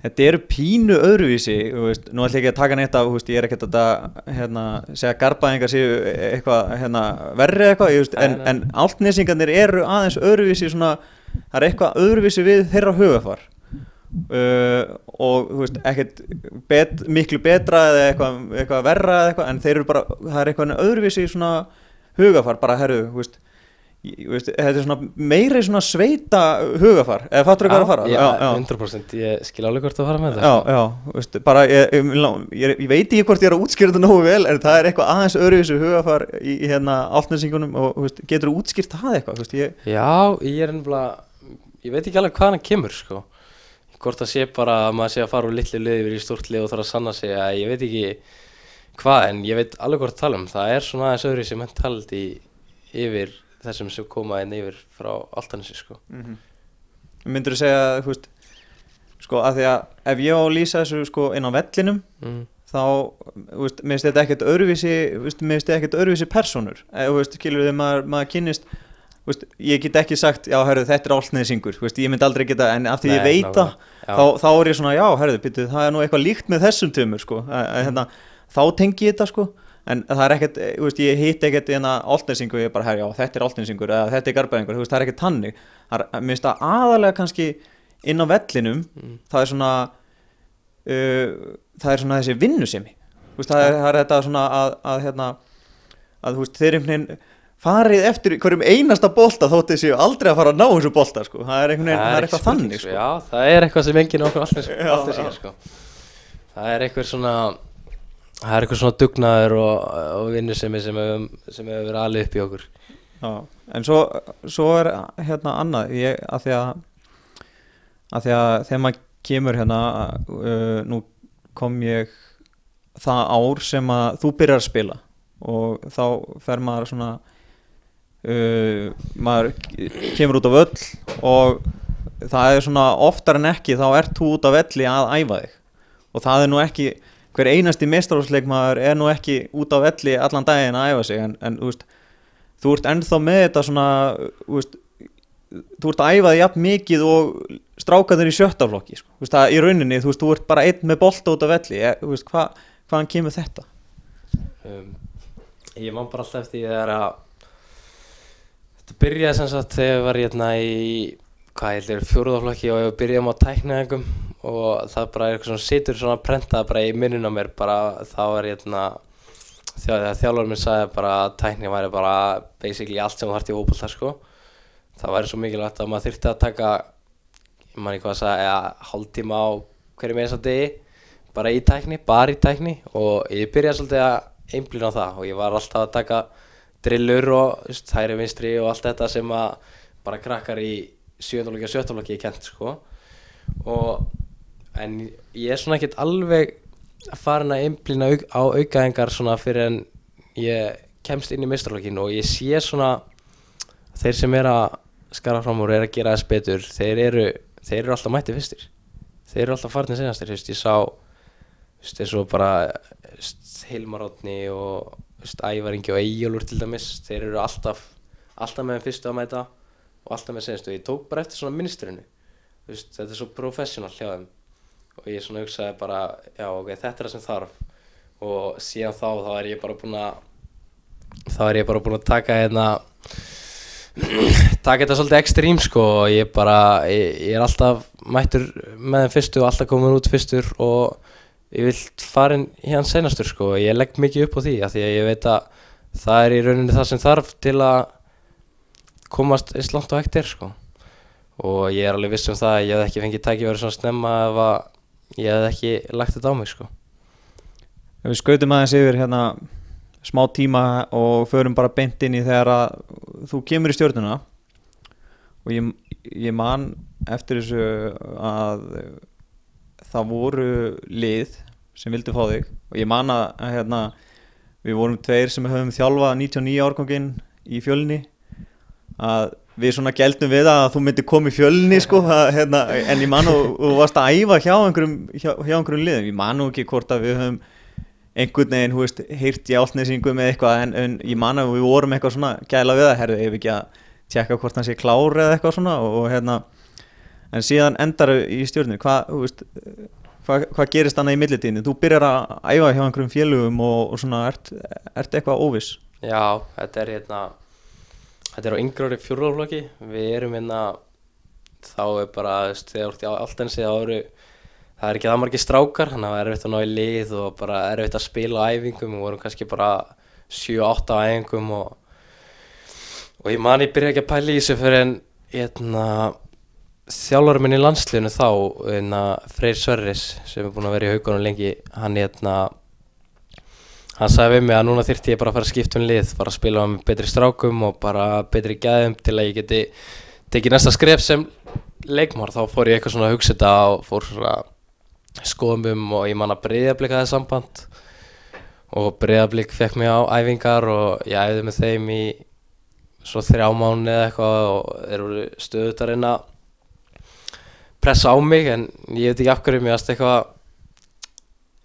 þetta eru pínu öðruvísi veist, nú ætlum ég ekki að taka neitt af veist, ég er ekkert að hérna, segja garbaðingar séu eitthvað hérna, verri eitthvað veist, en, en altnesingarnir eru aðeins öðruvísi svona, það er eitthvað öðruvísi við þeirra hugafar uh, og ekkert bet, miklu betra eða eitthvað, eitthvað verra eða eitthvað en þeir eru bara, það er eitthvað öðruvísi svona hugafar bara herru, þú Veist, þetta er svona meiri svona sveita hugafar, eða fattur þú hvað að fara? Já, já, 100% ég skil alveg hvort að fara með það Já, já, veist, bara ég, ég, ég, ég veit ekki hvort ég er að útskýra þetta nógu vel en það er eitthvað aðeins öðruvísu hugafar í, í hérna áltnæsingunum og veist, getur þú útskýrt það eitthvað? Já, ég er ennfla ég veit ekki alveg hvað hann kemur sko hvort að sé bara að maður sé að fara úr litlu liði yfir í stort lið og þarf að sanna sig að ég veit ekki hvað en ég veit alveg hvort að tala um það er svona aðeins öðruvísi mentality yfir þessum sem koma einn yfir frá Altanissi sko. mm -hmm. Myndur þú segja veist sko að því að ef ég á að lýsa þessu sko inn á vellinum mm. þá veist, minnst þetta ekkert öðruvísi minnst þetta ekkert öðruvísi personur eða veist, kilur þið maður, maður kynist veist, ég get ekki sagt, já herru þetta er allsneðsingur, ég mynd aldrei geta en af því Nei, ég veit það, þá, þá er ég svona já herru, það er nú eitthvað líkt með þessum tömur sko, að, hérna, þá tengi ég þetta sko en það er ekkert, þú veist, ég hitt ekkert í hérna áltnesingu, ég er bara, herjá, þetta er áltnesingur eða þetta er garbaðingur, þú veist, það er ekkert tannig það er, mér finnst það aðalega kannski inn á vellinum, mm. það er svona uh, það er svona þessi vinnusemi, þú veist, það er, það er þetta svona að, að hérna að þú veist, þeir einhvern veginn farið eftir hverjum einasta bolta þótt þessi aldrei að fara að ná þessu bolta, sko. Það er einhvern veginn, það er eitthvað þannig, sko. Já, það er eitthvað sem enginn okkur sko. það er eitthvað svona það er eitthvað svona dugnaður og, og vinnusemi sem hefur verið alveg upp í okkur. Já, en svo, svo er hérna annað. Ég, að því að, að því að þegar maður kemur hérna uh, nú kom ég það ár sem að þú byrjar að spila og þá fer maður svona uh, maður kemur út á völl og það er svona oftar en ekki þá ert þú út á velli að æfa þig. Og það er nú ekki hver einasti mestrálsleikmaður er nú ekki út á velli allan daginn að æfa sig en, en veist, þú ert ennþá með þetta svona veist, þú ert að æfa þig jafn mikið og strákaður í sjöttaflokki sko. veist, í rauninni, þú, þú ert bara einn með bolta út á velli eh, hva, hvaðan kemur þetta? Um, ég má bara alltaf eftir ég er að þetta byrjaði sem sagt þegar ég var hérna í hvað ég heldur fjóruðaflokki og ég byrjaði um á tæknaðingum og það bara er eitthvað svona situr svona að prenta bara í minnun á mér bara þá er ég hérna þegar þjálfur minn sagði bara að tækni væri bara basically allt sem hætti í hópulta sko það væri svo mikilvægt að maður þurfti að taka ég man ekki hvað að segja hálf tíma á hverju með þess að degi bara í tækni, bara í tækni og ég byrjaði svolítið að einblýna á það og ég var alltaf að taka drillur og hægri vinstri og allt þetta sem að bara krakkar í 7. og 17. ég kent sko og en ég er svona ekkert alveg farin að einblýna auk, á aukaðingar svona fyrir en ég kemst inn í mistralokkin og ég sé svona þeir sem er að skara fram úr er að gera þess betur þeir eru, þeir eru alltaf mætti fyrstir. Þeir eru alltaf farin senastir ég sá eins og bara þú veist, Hilmar Átni og þú veist, Ævar Ingi og Eyjólfur til dæmis þeir eru alltaf alltaf með fyrstu að mæta og alltaf með senastu ég tók bara eftir svona veist, þetta er svo professional hjá þeim og ég svona hugsaði bara já ok, þetta er það sem þarf. Og síðan þá, þá er ég bara búinn að þá er ég bara búinn að taka hérna taka þetta svolítið ekstrím sko. Og ég bara, ég, ég er alltaf mættur með þeim fyrstu og alltaf komin út fyrstur. Og ég vil farin hérna senastur sko. Og ég legg mikið upp á því af því að ég veit að það er í rauninni það sem þarf til að komast eins langt og hægt er sko. Og ég er alveg viss um það að ég hef ekki fengið tækifæri svona snemma ef að ég hef ekki lagt þetta á mig sko. Við skautum aðeins yfir hérna smá tíma og förum bara beint inn í þegar að þú kemur í stjórnuna og ég, ég man eftir þessu að það voru lið sem vildi fá þig og ég man að hérna, við vorum tveir sem höfum þjálfað 99 árganginn í fjölni að við svona gældum við að þú myndir koma í fjölni sko, að, hérna, en ég man og, og varst að æfa hjá einhverjum, hjá, hjá einhverjum liðum. Ég man nú ekki hvort að við höfum einhvern veginn, hú veist, heyrt í áltnesingum eða eitthvað, en, en ég man að við vorum eitthvað svona gæla við það, herðu, ef ekki að tjekka hvort hann sé klár eða eitthvað svona og, og hérna, en síðan endar í stjórnir, hvað, þú veist hvað, hvað gerist annað í millitíðinu, þú byrjar að æfa hjá einhverjum félögum og, og svona, ert, ert Já, þetta er hérna þetta er á yngrári fjórðarflokki. Við erum hérna þá er bara, þegar þú ert í áltensi þá eru það er ekki það margir strákar þannig að það er erfitt að ná í lið og bara erfitt að spila á æfingum. Við vorum kannski bara 7-8 á æfingum og, og ég man ég byrja ekki að pæla í þessu fyrir en hérna þjálfurinn minn í landsliðinu þá hérna, Freyr Sverris sem er búinn að vera í haugunum lengi hann hérna hann sagði við mig að núna þyrfti ég bara að fara að skipta um lið fara að spila með betri strákum og bara betri gæðum til að ég geti tekið næsta skref sem leikmár þá fór ég eitthvað svona að hugsa þetta og fór svona skoðum um og ég man að breyðablika það samband og breyðablik fekk mig á æfingar og ég æfði með þeim í svo þrjá mánu eða eitthvað og þeir voru stöðut að reyna að pressa á mig en ég veit ekki af hverju mér aðst eitthvað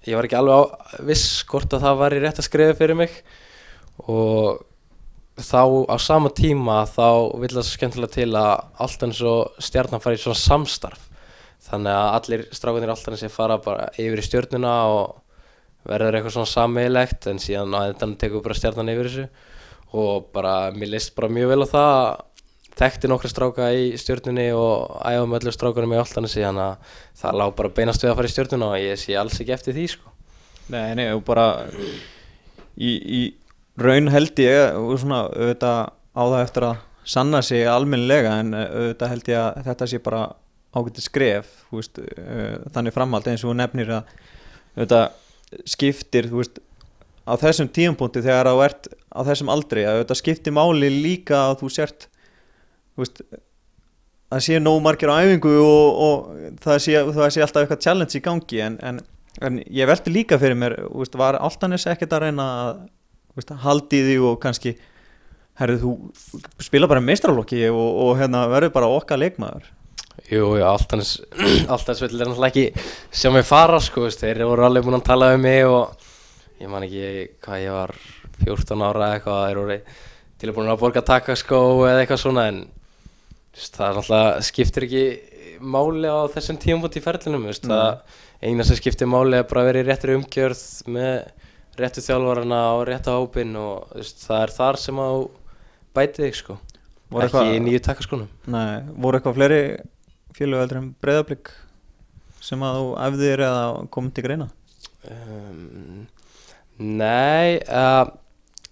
ég var ekki alveg á, viss hvort að það var í rétt að skrifa fyrir mig. Og þá á sama tíma þá vil það svo skemmtilega til að allt eins og stjarnan fara í svona samstarf. Þannig að allir strákunir alltaf eins og fara bara yfir í stjörnuna og verður eitthvað svona sammeilegt en síðan að þetta tekur bara stjarnan yfir þessu. Og bara mér leist bara mjög vel á það þekkti nokkra stráka í stjörnunni og æfa með öllu strákunum í alltaf þannig að það lág bara beinast við að fara í stjörnuna og ég sé alls ekki eftir því sko. Nei, nei, og bara í, í raun held ég og svona auðvitað á það eftir að sanna sig almennilega en eh, auðvitað held ég að þetta sé bara ágætið skref veist, uh, þannig framhald eins og nefnir að auðvitað skiptir þú veist, á þessum tíumpunkti þegar þú ert á þessum aldri að auðvitað skiptir máli líka að þú sért veist það sé nóg margir á æfingu og, og það, sé, það sé alltaf eitthvað challenge í gangi en, en, en ég veldi líka fyrir mér veist, var Altanis ekkert að reyna að haldi því og kannski herrið þú spila bara meistralokki og, og hérna verður bara okkar leikmaður? Jú, jú, alltaf alltaf svill er náttúrulega ekki sjá mig fara sko, þeir voru alveg búin að tala um mig og ég man ekki hvað ég var 14 ára eitthvað þeir voru til að borga takaskó eða eitthvað svona en það er náttúrulega skiptir ekki máli á þessum tíumfótt í ferlinum eina sem skiptir máli er bara að vera í réttri umgjörð með réttu þjálfarana og réttu hópin og veist, það er þar sem að þú bæti þig sko. Ekki eitthvað- í nýju takaskónum Nei, voru eitthvað fleiri félög heldur en breyðablík sem að þú æfðir eða komið til greina? Um, nei, uh,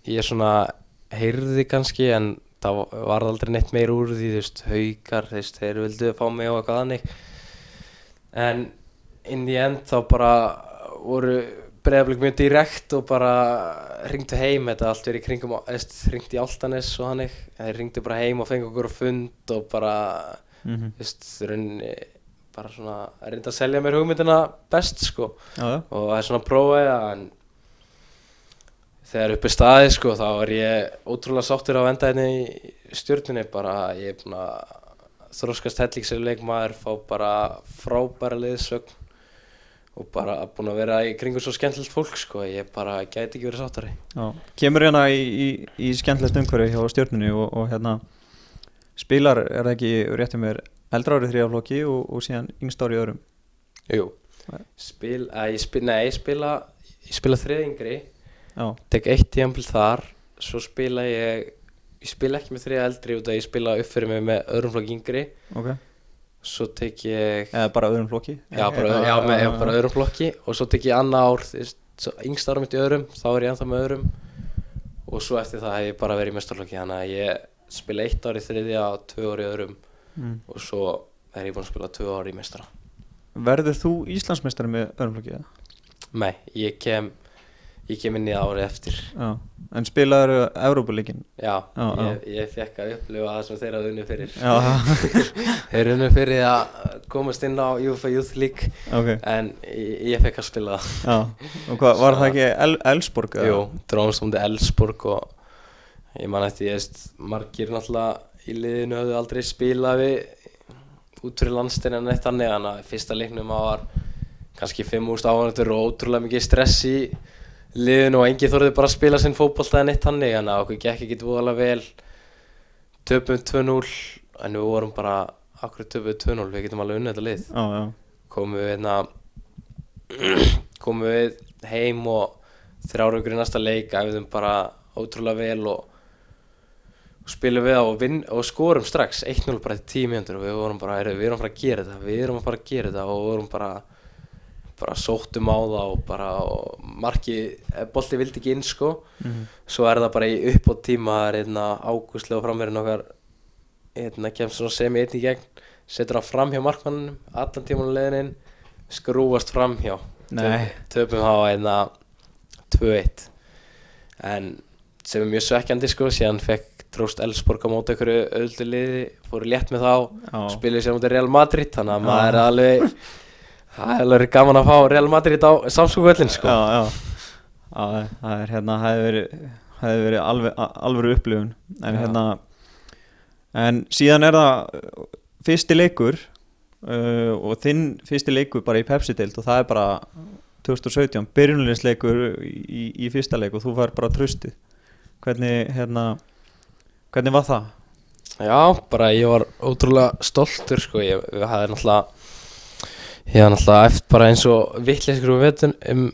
ég svona heyrði kannski en það var aldrei neitt meir úr því, þú veist, haukar, þú veist, þeir vildu fá mig og eitthvað þannig. En inn í end þá bara voru breyðablik mjög direkt og bara ringdu heim, þetta allt verið í kringum, eða ringdi í Altanes og þannig. Þeir ringdu bara heim og fengi okkur á fund og bara, mm þú veist, rauninni bara svona að reynda að selja mér hugmyndina best sko Já, já, og það er svona að prófa það en þegar uppi staði sko þá er ég ótrúlega sáttur á enda hérna í stjórnunni bara ég er búin að þróskast hellingsir leikmaður fá bara frábæra liðsögn og bara búin að vera í kringu svo skemmtilegt fólk sko ég bara gæti ekki verið sáttari já Kemur hérna í, í, í skemmtilegt umhverfi hjá stjórnunni og, og hérna spilar, er það ekki réttið mér eldra árið þrjáflokki og, og síðan yngst árið öðrum? Jú, spil, að ég spila, nei, ég spila, ég spila þriðingri, tek eitt tíambil þar, svo spila ég, ég spila ekki með þriða eldri út að ég spila upp fyrir mig með öðrum flokk yngri, ok. Svo tek ég, Eða bara öðrum flokki? Já, bara, já, með, já, bara öðrum flokki. Og svo tek ég annað ár, yngst ára mitt í öðrum, þá er ég ennþá með öðrum. Og svo eftir það hef ég bara verið í mestarflokki, þannig að ég spila eitt ár í þriðja og tvö ár í öðrum. Mm. og svo er ég búinn að spila tvö ár í mestara. Verður þú Íslandsmeistari með öðrum flokki? Nei, ég kem, ég kem inn í árið eftir. Já, en spilaður Evrópuleikin Já, Já, ég, ég fekk að upplifa það sem þeir hafði unnið fyrir. Já, Þeir unnið fyrir að komast inn á UEFA Youth League ok. En ég, ég fekk að spila það. Já, og hvað, var það ekki El Elsborg? eða? Jú, drómst um til Elsborg og ég man eftir, ég veist, margir náttúrulega í liðinu höfðu aldrei spilað við út fyrir landstæðin en eitt þannig Þannig að fyrsta leiknum að var kannski 5.000 áhæntur og ótrúlega mikið stress í liðinu og enginn þorði bara að spila sinn fótbolta en eitt þannig Þannig að okkur gekk ekki voðalega vel. Töpum 2-0 en við vorum bara, akkur töpum 2-0, við getum alveg unnið þetta lið. Já, já, komum við hérna komum við heim og þrjára ykkur í næsta leik æfðum bara ótrúlega vel og, og spilum við á og, og skorum strax. 1-0 bara til 10 mjöndur og við vorum bara, við erum bara að gera þetta við erum bara að gera þetta og við vorum bara bara sóttum á það og bara og marki, bolti vildi ekki inn sko. Mhm. svo er það bara í uppátt tíma það er einna ágústlega framverðin okkar hérna kemst svona semi einn í gegn setur hann fram hjá markmannum allan tíman leiðin inn skrúfast fram hjá. Töpum þá einna 2-1 en sem er mjög svekkjandi sko síðan fekk Dróst Elsborg á móti einhverju öllu liði fóru létt með þá já. spiluðu sér á móti Real Madrid þannig að Já. maður er alveg það er alveg gaman að fá Real Madrid á samskókvöllin sko. Já, já. Já, það er hérna, það hefði verið hefði verið alveg, alveg upplifun. En Já. hérna en síðan er það fyrsti leikur uh, og þinn fyrsti leikur bara í Pepsi-deild og það er bara 2017, byrjunleisleikur í, í fyrsta leik og þú fær bara tröstið hvernig, hérna hvernig var það? Já, bara ég var ótrúlega stoltur sko, ég, ég hafði náttúrulega ég hafði náttúrulega eftir bara eins og vittleyskur um veturinn um,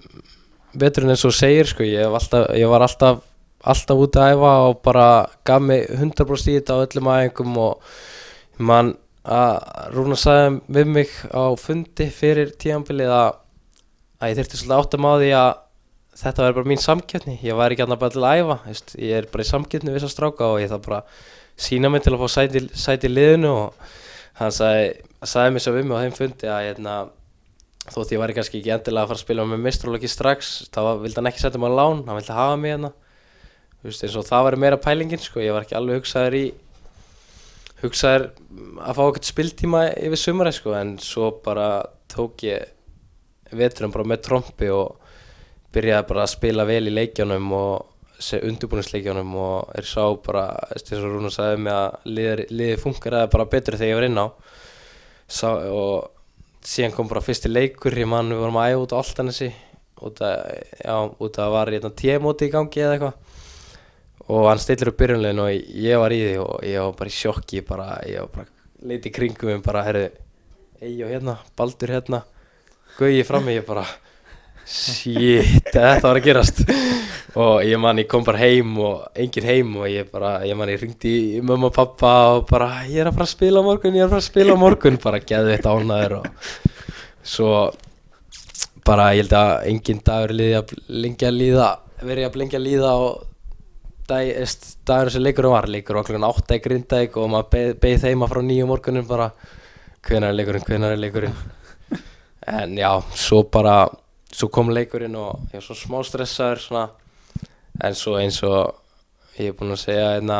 veturinn eins og segir sko, ég, hef alltaf, ég var alltaf alltaf út að æfa og bara gaf mig 100% í þetta á öllum æfingum og mann að Rúna sagði við mig á fundi fyrir tíanbilið að, að ég þurfti svolítið áttum á því að þetta væri bara mín samkeppni. Ég væri ekki annað bara til að æfa veist, ég er bara í samkeppni við þessa stráka og ég þarf bara sína mig til að fá sæti, sæti liðinu og hann sagði, sagði mér svo við mig á þeim fundi að hérna, þótt ég væri kannski ekki endilega að fara að spila með mistralóki strax þá vildi hann ekki setja mig á lán hann vildi hafa mig hérna. Eins og það var meira pælingin sko, ég var ekki alveg hugsaður í hugsaður að fá eitthvað spiltíma yfir sumari sko, en svo bara tók ég veturum bara með trompi og byrjaði bara að spila vel í leikjánum og undirbúinisleikjánum og er sá bara, eins og Rúna sagði mig að liði, liði funkaraði bara betur þegar ég var inn á sá, og síðan kom bara fyrsti leikur ég mann við vorum að æfa út á Altanesi út að, já, út að var hérna tímóti í gangi eða eitthvað. Og hann stillir upp byrjunlegin og ég var í því og ég var bara í sjokki ég var bara leiti í kringum mig bara, herru, Eyjó hérna, Baldur hérna Gauði frammi, ég bara shit, þetta var að gerast. Og ég man, ég kom bara heim og engin heim og ég bara, ég man, ég ringdi í mömmu og pappa og bara, ég er að fara að spila morgun, ég er að fara að spila morgun. Bara geði þetta ánæður og svo bara, ég held að engin dagur liði að lengja að líða verið að lengja að líða og dag, dagur sem leikurinn var. Leikur okkur átta í grindæk og maður beð, beð þeima frá nýju morgunum bara hvenar er leikurinn, hvenar er leikurinn? En já, svo bara svo kom leikurinn og ég var svo smá stressaður svona. En svo eins og ég er búinn að segja einna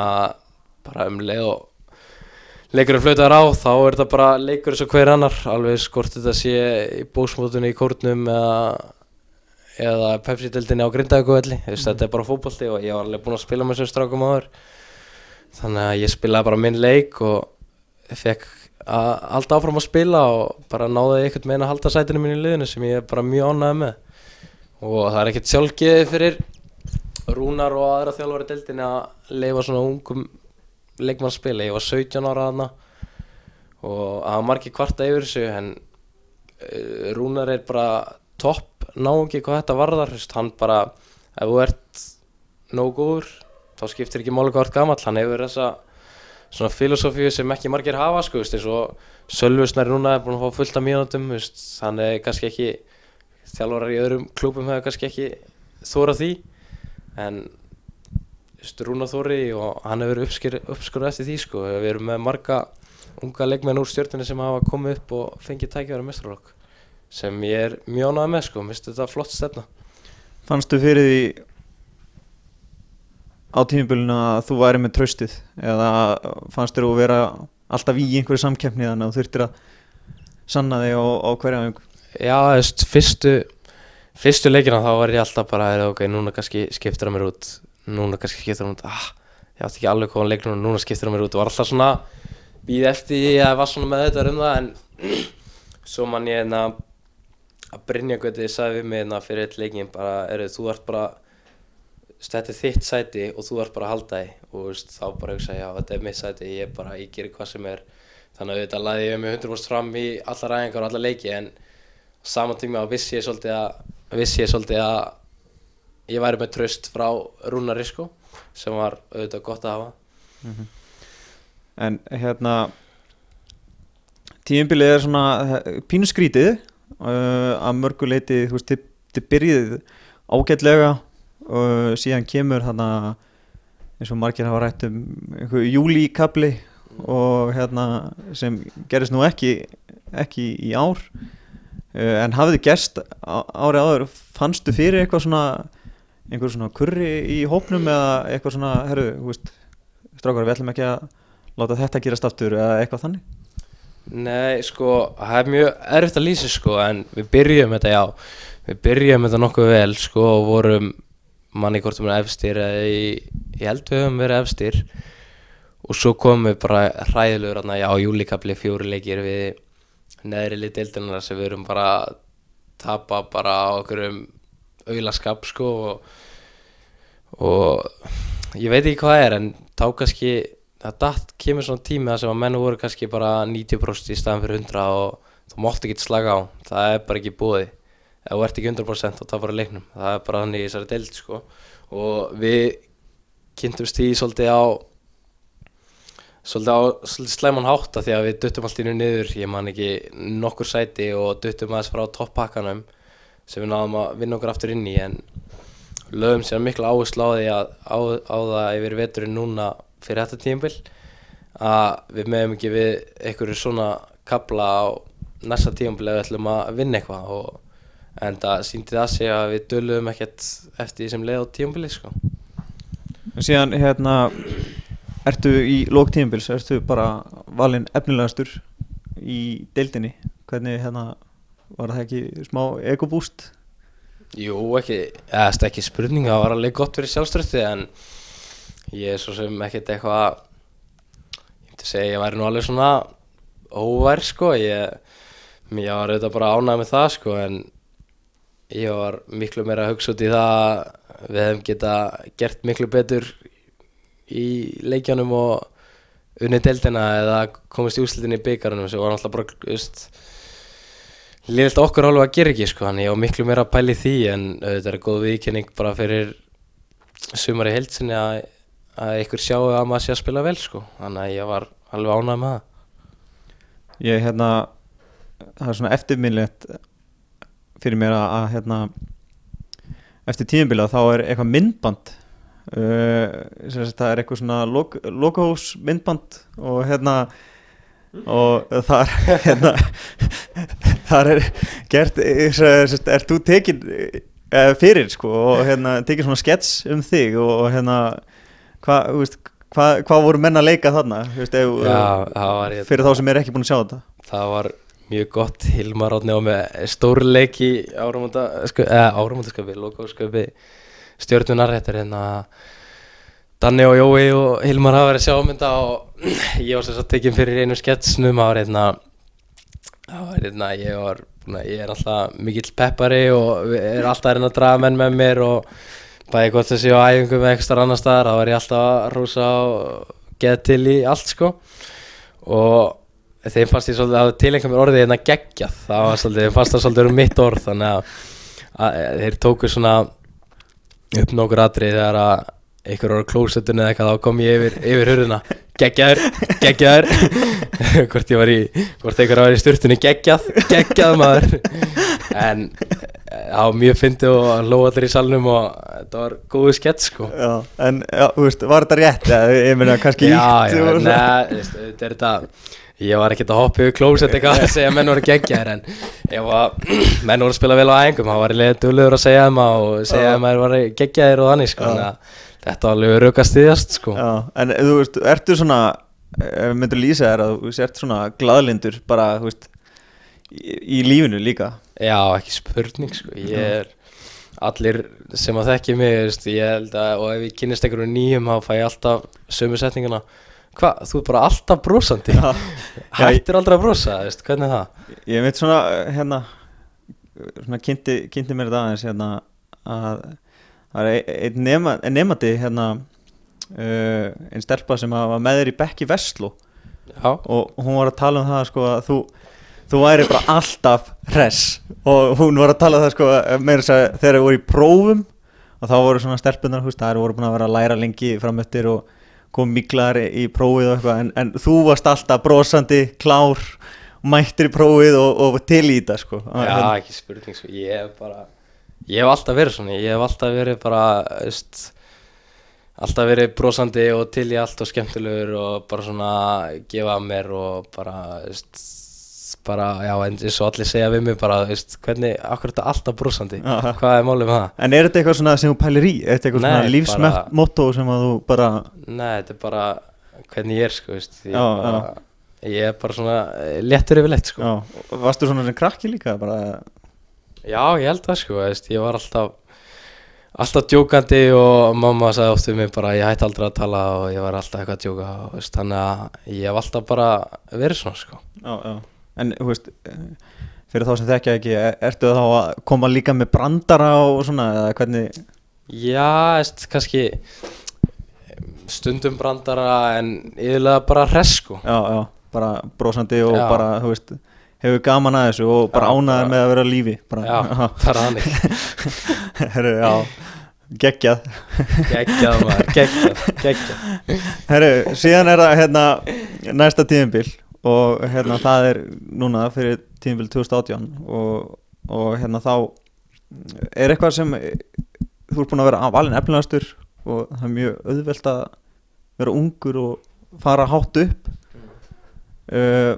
bara um leið og leikurinn flautar á þá er þetta bara leikur eins og hver annar. Alveg skort þetta sé í bósmótunni í kórnum eða, eða Pepsi-deldinni á Grindavíkuvelli mm. þetta er bara fótbolti og ég var alveg búinn að spila með þessum strákum áður. Þannig að ég spilaði bara minn leik og fekk að halda áfram að spila og bara náði einhvern meginn að halda sætinu mín í liðinu sem ég er bara mjög ánægð með. Og það er ekkert sjálfgeði fyrir Rúnar og aðra þjálfari deildinni að leifa svona ungum leikmann spila, ég var 17 ára aðna og það var margir kvarta yfir þessu en uh, Rúnar er bara topp náungi hvað þetta varðar, hann bara ef þú ert nóg góður þá skiptir ekki máli hvað ert gamall. Hann hefur þessa svona filosófíu sem ekki margir hafa sko, eins og Sölvusnær núna er búin að fá fullt af mínútum er kannski ekki þjálfarar í öðrum klúpum hefur kannski ekki þórað því en Rúnar Þóri og hann hefur uppskurðað eftir því sko. við erum með marga unga leikmenn úr stjórnunni sem hafa komið upp og fengið tækjaður að mestralokk sem ég er ánægð með sko, minnst þetta flott stefna Fannstu fyrir því á tímubölinu að þú væri með tröstið eða fannst þér að vera alltaf í einhverju samkeppni þannig að þú þurftir að sanna þig á, á hverja öng Já, þú veist, fyrstu fyrstu leikina þá var ég alltaf bara ok, núna kannski skiptir það mér út. Núna kannski skiptir það mér út. Ah, ég átti ekki alveg hvaðan leiknum og núna skiptir það mér út. Og var alltaf svona býð eftir ég að var svona með þetta um það en svo man ég hérna að Brynja Götið sagði við mig hérna fyrir eitt leikin bara, eru þú ert bara þetta er þitt sæti og þú ert bara að halda þig og veist, þá bara hugsa já þetta er mitt sæti, ég bara, ég gerir hvað sem er. Þannig að þetta laði ég mig 100% fram í alla ræðingar og alla leiki en saman tíma vissi ég svolítið að vissi ég svolítið að ég væri með tröst frá Rúnari sko sem var auðvitað gott að hafa. Mm -hmm. En hérna tíumbilið er svona pínu skrítið uh, að mörguleiti þú veist, þið byrjið ágætlega og síðan kemur þarna eins og margir hafa rætt um júlíkabli og hérna sem gerist nú ekki ekki í ár. Uh, en hafið þið gerst árið áður fannstu fyrir eitthvað svona einhver svona kurri í hópnum eða eitthvað svona, herru, þú veist strákar við ætlum ekki að láta þetta gerast aftur eða eitthvað þannig? Nei, sko, það er mjög erfitt að lýsa sko en við byrjum þetta já. Við byrjum þetta nokkuð vel sko og vorum manni hvort sem er efstir ég held við höfum verið efstir. Og svo komum við bara hræðilegur já, júlikabli fjóri leikir við neðri lit deildunar sem við erum bara að tapa bara á okkur um auðlaskap sko og, og ég veit ekki hvað er en þá kannski það datt kemur svona tími að sem að menn voru kannski bara 90% í staðan fyrir 100 og þú mótti ekki slaga á. Það er bara ekki búið ef þú ert ekki 100% þá tapar það leiknum. Það er bara þannig í þessari deild sko. og við kynntumst því svolítið á svolítið á svolítið slæman hátta því að við duttum allt innu niður ég man ekki nokkur sæti og duttum aðeins frá toppakkanum sem við náðum að vinna okkur aftur inn í. En lögum sér miklu áherslu á því að á, á það yfir veturinn núna fyrir þetta tíumbil að við meðum ekki við einhverju svona kabla á næsta tíumbil ef við ætlum að vinna eitthvað. Og en það síndi það sig að við döluðum ekkert eftir því sem leið á tíumbili sko. Síðan hérna ertu í lók tíumbils, ertu bara valinn efnilegastur í deildinni, hvernig hérna var það ekki smá ekobúst? Jú, ekki, eða ekki spurning, það var alveg gott fyrir sjálfströtti en ég er svo sem ekkert eitthvað ég myndi segja ég væri nú alveg svona óvær sko, ég, ég var auðvitað bara ánægð með það sko en ég var miklu meira að hugsa út í það við hefum geta gert miklu betur í leikjanum og unni deildina eða komist í úslitin í byggarunum sem var náttúrulega bara liðilt okkur alveg að gera ekki sko. Þannig ég var miklu meira að pæli því en þetta er góð viðkynning bara fyrir sumar í heilsinni að, að ykkur sjáu að maður sé að spila vel sko. Þannig að ég var alveg ánæg með það. Ég hérna það er svona eftirminnlegt fyrir mér að, að hérna, eftir tíumbila þá er eitthvað myndband uh, það er eitthvað svona log, logos myndband og hérna og þar hérna, þar er gert er þú tekin fyrir sko og hérna tekin svona skets um þig og, hérna hvað, þú veist hvað hva voru menn að leika þarna? Veist, ef, Já, var fyrir þá sem er ekki búin að sjá þetta. Það var mjög gott Hilmar Átni og með stórleik í áramönda eða áramöndaskapi, logoskapi stjórnunar þetta er hérna Danni og Jói og Hilmar hafa verið að sjá mynda og ég var sagt tekinn fyrir einu sketsnum það hérna var hérna, ég var ég er alltaf mikill peppari og erum alltaf reyna að draga menn með mér og bæði gott sé á æfingum með ekstra annar staðar, þá var ég alltaf að rúsa og geða til í allt sko. Og þeim fannst ég svolítið að tilengja mér orðið hérna geggjað. Það var svolítið, þeim fannst það svolítið um mitt orð þannig að, að þeir tóku svona upp nokkur atrið þegar að einhver voru á klósettinu eða eitthvað þá kom ég yfir, yfir hurðina. Geggjaður, geggjaður. Hvort ég var í hvort einhver var í sturtunni geggjað geggjað maður. En eh, var mjög fyndið og hlóð allir í salnum og þetta var góðu skett sko. Já, en já, þú veist, var þetta rétt? Ég meina kannski ítt þetta er þetta ég var ekkert að hoppa yfir klósett eitthvað að segja að menn voru geggjaðir en að menn voru að spila vel á æfingum þá var leiðið duglegur að segja þeim og segja Já. að maður var geggjaðir og þannig sko, þannig að þetta var alveg rauk að styðjast sko. Já, en þú veist, ertu svona ef myndur lýsa þér að þú ert svona glaðlindur bara, þú veist í, í lífinu líka já, ekki spurning sko. ég er allir sem að þekki mig veist, ég held að, og ef ég kynist einhverju nýjum þá fæ ég alltaf sömu setninguna hvað, þú er bara alltaf brosandi. Já, hættir aldrei að brosa, veist, hvernig er það? Ég veit svona hérna svona kynnti, kynnti mér þetta aðeins hérna að það er ein- einn nema, ein nemandi hérna uh, einn stelpa sem var með þér í Bekki Vestló. Já, og hún var að tala um það sko að þú þú væri bara alltaf hress. Og hún var að tala um það sko meira þess að þegar þau voru í prófum og þá voru svona stelpunar, það voru búin að vera að læra lengi framöttir og kom miklaðar í prófið og eitthvað en, en þú varst alltaf brosandi, klár mættir í prófið og, og til í þetta sko Já, ekki spurning sko. Ég hef bara Ég hef alltaf verið svona Ég hef alltaf verið bara veist, Alltaf verið brosandi og til í allt og skemmtilegur og bara svona gefa mér og bara veist, bara, já, eins og allir segja við mig bara, veist, hvernig, akkur þetta alltaf brosandi Já. Hvað er málið með það? En er þetta eitthvað svona sem þú pælir í? Er þetta eitthvað Nei, svona bara- lífsmotto sem að þú bara Nei, þetta er bara hvernig ég er sko, veist Ég, Já, er bara, ég er bara svona eh, léttur yfir leitt sko Já, varstu svona sem krakki líka bara, Já, ég held það sko, veist, ég var alltaf alltaf djókandi og mamma sagði oft við mig bara ég hætti aldrei að tala og ég var alltaf eitthvað að djóka veist, þannig að ég hef alltaf bara verið svona sko. Já, já En, þú veist, fyrir þá sem þekkja ekki er- ertu þá að koma líka með brandara og svona, eða hvernig? Já, veist, kannski stundum brandara en yfirlega bara hress sko. Já, já, bara brosandi og Já. bara, þú veist hefur gaman að þessu og bara Já, ánæður bara- með að vera lífi bara, Já, bara Herru, já, geggjað. Geggjað maður, geggjað, geggjað. Herru, síðan er það hérna næsta tíðinbil og hérna það er núna fyrir tíðinbil 2018 og, og hérna þá er eitthvað sem þú ert búin að vera valin efnilegastur og það er mjög auðvelt að vera ungur og fara hátt upp. Uh,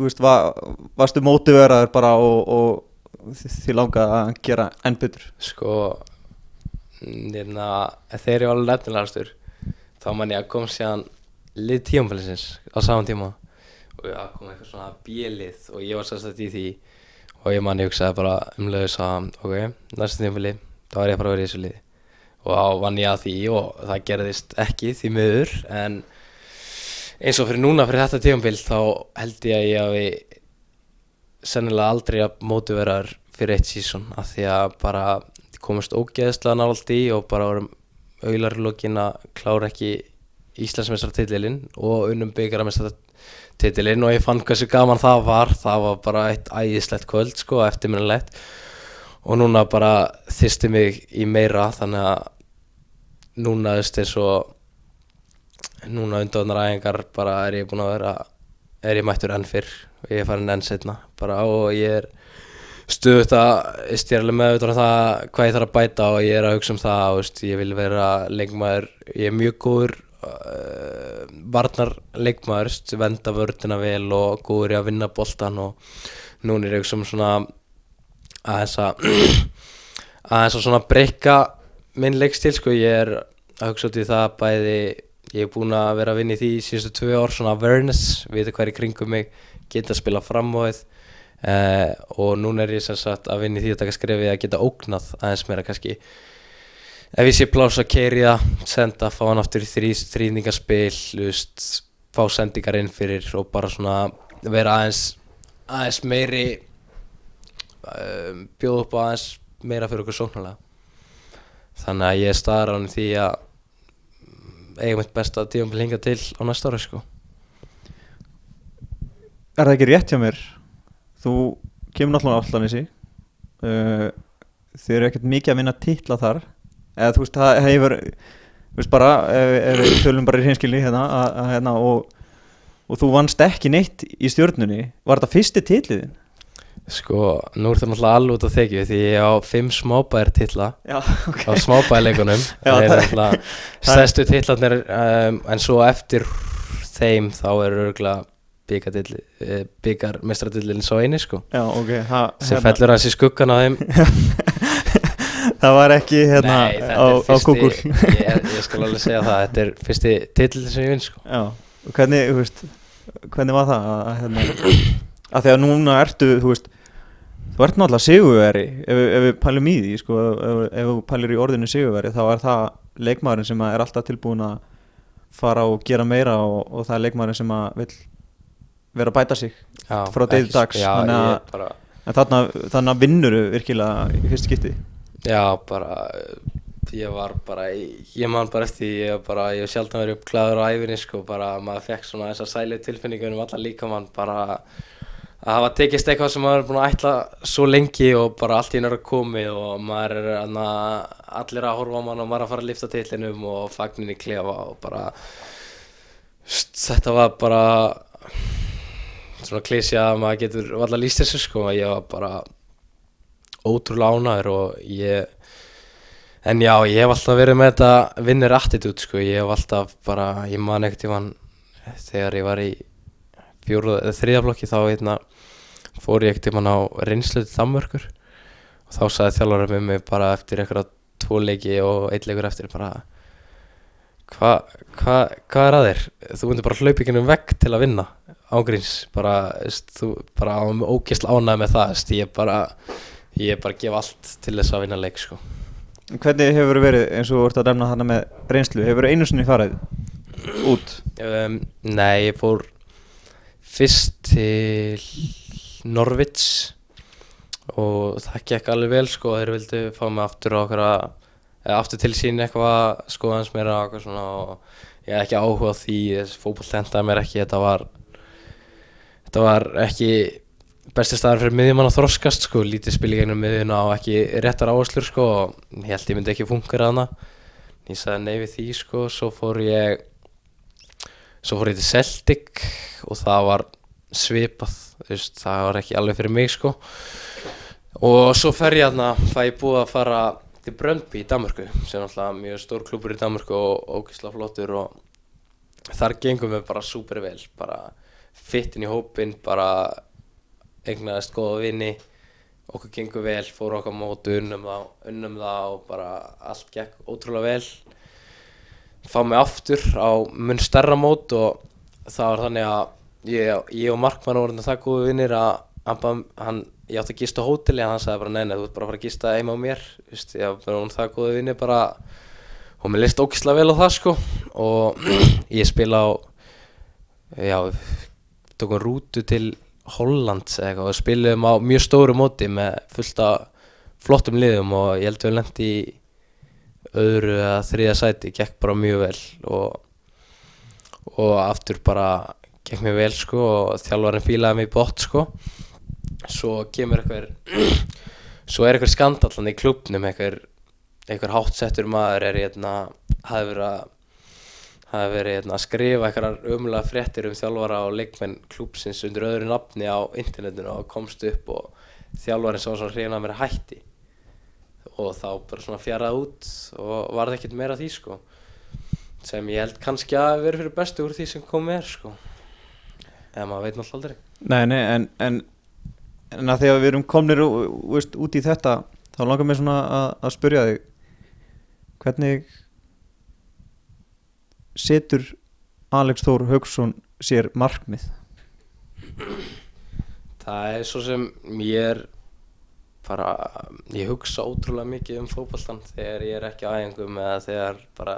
veist, va, varstu mótiveraður bara og, og því langa að gera enn betur? Sko hérna, þegar ég var alveg nefnilegastur þá man ég að kom síðan lið tíumfælisins á saman tíma. Og það kom eitthvað svona bílið og ég var sérstætt í því og ég man ég hugsaði bara umlega að ok, næsta tíumfæli þá er ég bara að vera í þessu lið og þá vann ég að því og það gerðist ekki því miður en eins og fyrir núna fyrir þetta tíumfæl þá held ég að ég hafi sennilega aldrei að móti veraður fyrir eitt sísón af því að bara komast ógeðslega nált í og bara vorum auðlarlokkin að klára ekki Íslandsmeistra titilinn og unnum byggaramestra titilinn og ég fann hversu gaman það var. Það var bara eitt æðislegt kvöld sko eftirminnilegt. Og núna bara þyrsti mig í meira þannig að núna þú veist eins og núna undannar æfingar bara er ég búinn að vera er ég mættur enn fyrr og ég er farin enn setna bara og ég er stuðut að stjárlega með um það hvað ég þarf að bæta og ég er að hugsa um það og ég vil vera leikmaður ég er mjög góður uh, varnar leikmaður veist, venda vördina vel og góður í að vinna boltan og núna er ég að hugsa um svona aðeins að aðeins að svona breyka minn leikstil sko. Ég er að hugsa út í það bæði ég er búinn að vera að vinna í því síðustu tvö ár svona awareness, vita hvað er í kringum mig geta að spila fram á þið uh, og núna er ég sem sagt að vinna í því að taka skrefið að geta ógnað aðeins meira kannski ef ég sé pláss að keirja, senda, fá hann aftur í þrý, þrýningarspil, veist, fá sendingar inn fyrir og bara svona vera aðeins, aðeins meiri um, bjóða upp aðeins meira fyrir okkur sóknarlega. Þannig að ég er staðar án í því að eiga mitt besta tíum hinga til á næsta ári sko. Er það ekki rétt hjá mér? Þú kemur náttúrulega á Allanissi uh, Þið eru ekkert mikið að vinna titla þar eða þú veist, það hefur þú veist bara, ef, við tölum bara í hreinskilni hérna, að, hérna og, og þú vannst ekki neitt í stjórnunni Var þetta fyrsti titliðin? Sko, nú er það náttúrulega alveg út á þekju því ég á fimm smábæðir titla Já, ok. á smábæðileikunum það er náttúrulega stærstu titlarnir um, en svo eftir þeim þá er örgulega byggar mestradillin svo eini sko. Já, ok það, sem fellur hans í skuggan á þeim það var ekki hérna Nei, á, á Google. ég, ég skal alveg segja það, þetta er fyrsti titl sem ég vinn sko. Hvernig, veist, hvernig var það að, hérna, að því að núna ertu, þú veist, þú ert náttúrulega sigurveri, ef, við- ef við pælum í því, sko, ef, ef þú pælir í orðinu sigurveri, þá er það leikmaðurinn sem er alltaf tilbúin að fara og gera meira og, og það er leikmaðurinn sem vil vera að bæta sig, já, Frá degi dags, já, þannig að- bara, þannig að vinnuru virkilega í fyrst skipti. Já, bara ég var bara, ég man bara eftir því, ég var bara, ég hef sjaldan verið uppklæður á æfinni sko, bara maður fekk svona þessa sæli tilfinningar um alla líkamann bara að hafa tekist eitthvað sem maður er búin að ætla svo lengi og bara allt í nörg komið og maður er anna, allir að horfa á mann og maður er að fara að lifta titlinum og fagnin í klefa og bara þetta var bara svona klísja að maður getur alltaf líst þessu sko ég var bara ótrúlega ánæður og ég en já, ég hef alltaf verið með þetta vinnir attitude sko, ég hef alltaf bara, ég man ekkert ég man þegar ég var í þriðaflokki þá hérna fór ég ekkert ég á reynslu til Danmörkur og þá sagði þjálfara með mig bara eftir einhverja tvo leiki og eitt leikur eftir bara hvað hva, hva er að þér? Þú myndir bara hlaupa ekki um vegg til að vinna ágríns, bara, þú bara á mig ógisl ánæði með það, ég bara ég bara gef allt til þess að vinna leik sko. Hvernig hefur verið, eins og þú ert að demna þarna með reynslu, hefur einu sinni farið út? um, Nei, ég fór fyrst til Norvits og það gekk alveg vel sko, þeir vildu fá mig aftur á okkar að eða aftur til sín eitthvað sko hans meira og eitthvað svona og ég hef ekki áhuga á því þessi fótboll tentaði mér ekki þetta var þetta var ekki besti staðar fyrir miðjumann að þroskast sko, lítið spil í gegnum miðjuna og ekki réttar áherslur sko og ég held ég myndi ekki fungera hana. Ég sagði nei við því sko, svo fór ég svo fór ég til Celtic og það var svipað veist, það var ekki alveg fyrir mig sko. Og svo fer ég aðna það ég búið að fara til Bröndby í Danmarku sem er alltaf mjög stór klúpur í Danmarku og ógislega flottur og þar gengum við bara super vel bara fittin í hópin bara eignaðist góða vini okkur gengur vel, fóru okkar mótu unnum það, unnum það og bara allt gekk ótrúlega vel. Fá mig aftur á mun stærra mót og það var þannig að ég, ég og Markmann vorum það góðu vinnir að hann, hann, ég átti að gista hóteli en hann sagði bara neina, þú ert bara að fara að gista heima á mér. Vist, ég var það góðu vinnir bara. Og mér leist ógislega vel á það sko. Og ég spila á já, tókum rútu til Eitthvað. Og spilum á mjög stóru móti með fullt af flottum liðum og ég held við lendi í öðru eða þriða sæti, gekk bara mjög vel og, og aftur bara gekk mér vel sko og þjálfarinn fílaði mig bótt sko. Svo kemur einhver svo er einhver skandallan í klubnum einhver, einhver hátsettur maður er hérna, hafi verið að hafi verið hérna, að skrifa einhverjar umlega fréttir um þjálfara og leikmenn klúpsins undir öðru nafni á internetinu og komst upp og þjálfarinn sá svona hrifin að mér hætti. Og þá bara svona fjaraði út og varði ekkert meira því sko. Sem ég held kannski að vera fyrir bestu úr því sem kom með sko. Eða maður veit náttúrulega aldrei. Nei, nei, en, en, en að að við erum komnir ú- ú- veist, út í þetta þá langar mér svona að, að spyrja þig. Hvernig setur Alex Þór Haugsson sér markmið? Það er svo sem ég bara, ég hugsa ótrúlega mikið um fótboltan þegar ég er ekki á æfingum eða þegar bara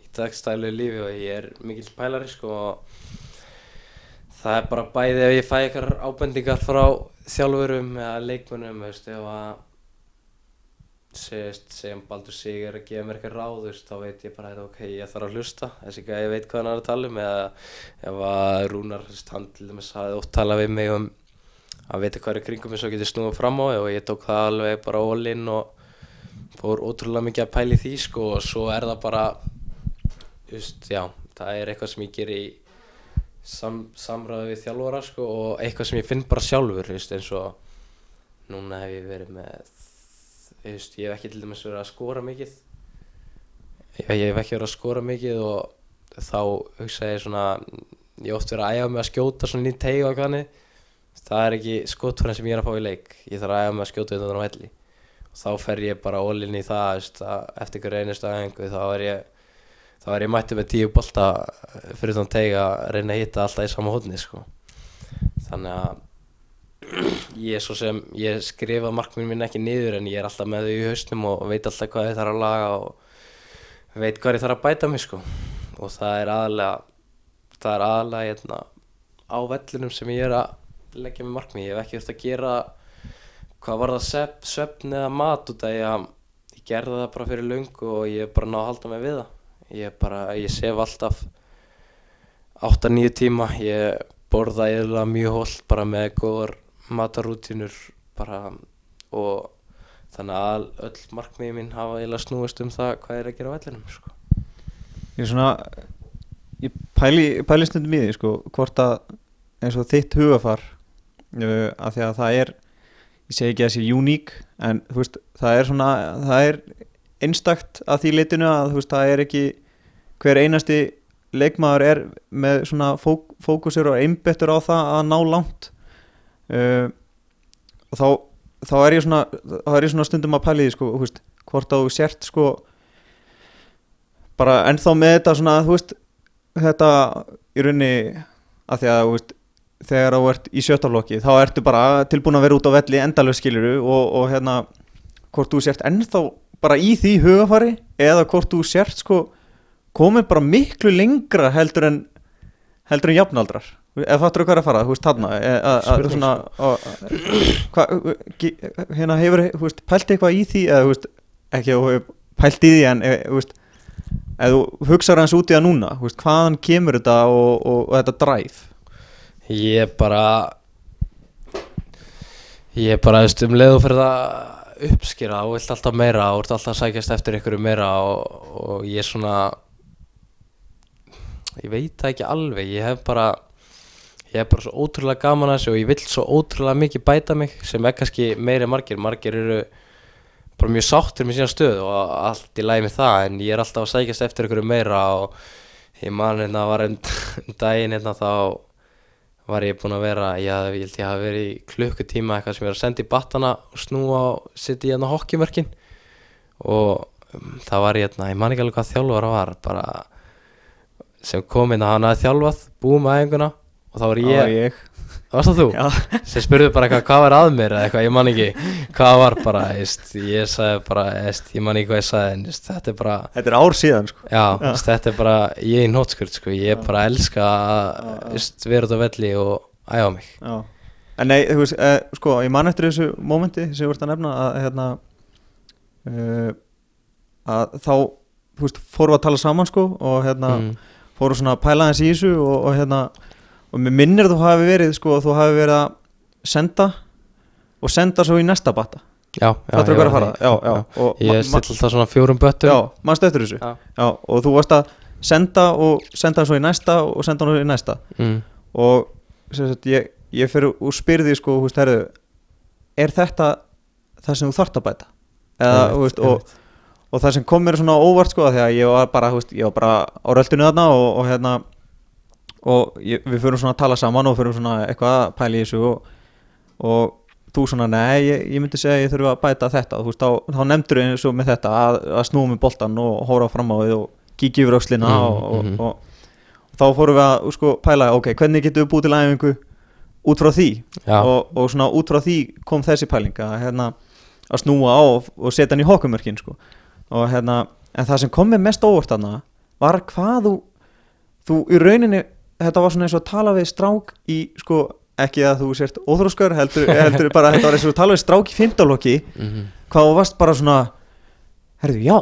í dagstælu lífi og ég er mikill pælari sko. Og það er bara bæði ef ég fæ eitthvað ábendingar frá þjálfurum eða leikmönnum, veist, ef að segist, segjum Baldur Sigur að gefa mér eitthvað ráð, þú veist, þá veit ég bara að ok, ég þarf að hlusta, þessi gæði veit hvað hann er að tala um eða ef að Rúnar, þú veist, hann til dæmis hafði oft talað við mig um að vita hvað er kringum eins og getið snúið fram á og ég tók það alveg bara in og fór ótrúlega mikið að pæli því sko og svo er það bara þú veist, já, það er eitthvað sem ég ger í sam, samræði við þjálfara sko og eitthvað sem ég finn bara sjálfur, þú veist, eins og núna hef ég verið með veist, ég hef ekki til dæmis verið að skora mikið. Ég, ég hef ekki verið að skora mikið og þá hugsa ég svona ég oft verið að æfa mig að skjóta svona í teig og eitthvað þannig. Það er ekki skotfærin sem ég er að fá í leik. Ég þarf að æfa mig að skjóta þetta á velli. Og þá fer ég bara all-in í það veist, eftir ykkur einustu aðhengu þá er ég þá er ég mættið með tíu bolta fyrir þann teg að reyna að hitta alltaf í sama hodni sko. þannig að ég svo sem ég skrifa markminn minn ekki niður en ég er alltaf með þau í hausnum og veit alltaf hvað ég þarf að laga og veit hvað ég þarf að bæta mig sko. og það er aðalega það er aðalega hérna, á vellunum sem ég er að leggja mig markmið, ég hef ekki þurft að gera hvað var það svefn eða mat út af ég, ég gerði það bara fyrir lungu og ég bara náði að halda mig við það. Ég bara, ég sef alltaf 8-9 tíma. Ég borða eða mjög hóll bara með góðar matarútínur bara og þannig að öll markmiði mín hafa eiginlega snúist um það hvað er að gera á vellinum sko. ég er svona ég pæli, pæli stundum í því sko, hvort að eins og þitt hugafar uh, af því að það er ég segi ekki að það sé uník en veist, það er svona það er einstakt að því litinu að veist, það er ekki hver einasti leikmaður er með svona fók, fókusur og einbettur á það að ná langt uh, og þá þá er ég svona, þá er ég svona stundum að pæli því sko, veist, hvort að þú sért sko bara ennþá með þetta svona, veist þetta í rauninni að því að, veist, þegar þú ert í sjötaflokki, þá ertu bara tilbúin að vera út á velli endalöf skiluru og, og hérna, hvort þú sért ennþá bara í því hugafari eða hvort þú sért sko komið bara miklu lengra heldur en heldur en jafnaldrar eða fattur þú hvað er að fara, þú veist, þarna e- að- að Spurning, svona og, hva, ge- hérna hefur þú veist, pælt eitthvað í því eða þú veist, ekki að þú hefur pælt í því en e, þú veist, eða þú hugsaður hans út í það núna, þú veist, hvaðan kemur þetta og, og, og þetta dræf Ég bara Ég bara, þú veist, um leið og fyrir það uppskýra og vilt alltaf meira og ert alltaf að sækjast eftir ykkur meira og, og ég svona ég veit það ekki alveg ég hef bara ég hef bara svo ótrúlega gaman að þessu og ég vill svo ótrúlega mikið bæta mig sem er kannski meiri margir. Margir eru bara mjög sáttir með sína stöð og allt í með það en ég er alltaf að sækjast eftir ykkur meira og ég man hérna var einn daginn hérna þá var ég búinn að vera, ég, ég held ég hafi verið í klukkutíma eitthvað sem ég var að senda í battana og snúa og setja í hérna hokkimörkin og um, það var ég hérna, ég man ekki alveg hvað þjálfara var bara sem kom að hann hafði þjálfað, búið með æfinguna og þá var Það var ég, ég. varst það þú? Já. sem spurði bara eitthvað, hvað var að mér eða eitthvað, ég man ekki hvað var bara, eist, ég sagði bara eist, ég man ekki hvað ég sagði en eist, þetta er bara þetta er ár síðan sko. Já, Veist, þetta er bara, ég er í nótskurt sko, ég bara elska að vera út á velli og æfa mig Já. En nei, þú veist, eh, sko, ég man eftir þessu mómenti sem þú ert að nefna að hérna uh, að þá, þú veist, fórum við að tala saman sko og hérna mm. fórum svona að pæla þess í þessu og, og hérna og mér minnir þú hafi verið sko, þú hafi verið að senda og senda svo í næsta batta Já, já, ég var fara? því. Já, já, og Ég still alltaf svona fjórum böttum Já, mannstu eftir þessu Já. Já, og þú varst að senda og senda svo í næsta og senda hann í næsta mm. og sagt, ég, ég fyrir og spyrði sko, hú veist, herðu er þetta það sem þú þarft að bæta eða, þú veist, og, og það sem kom mér svona óvart sko, því að ég var bara, hú veist, ég var bara á röltinu þarna og, og hérna og ég, við fyrir svona að tala saman og fyrir svona eitthvað að pæla í þessu og, og þú svona, nei, ég, ég myndi segja ég þurfa að bæta þetta, þú veist, þá, þá nefndur eins og með þetta að, að snúa með boltan og hóra fram á við og kíkja yfir öxlina Mhm, og, og, mhm. og, þá fórum við að sko, pæla, ok, hvernig getum við búið til æfingu út frá því og, og svona út frá því kom þessi pæling að, hérna, að snúa á og, setja hann í hokkumörkin sko. og hérna, en það sem kom með mest óvart þarna var hvað þú þú í rauninni, þetta var svona eins og að tala við strák í, sko, ekki að þú sért óþróskar, heldur, heldur bara þetta var eins og að tala við strák í fymtálokki Mhm. hvað þú varst bara svona herðu, já.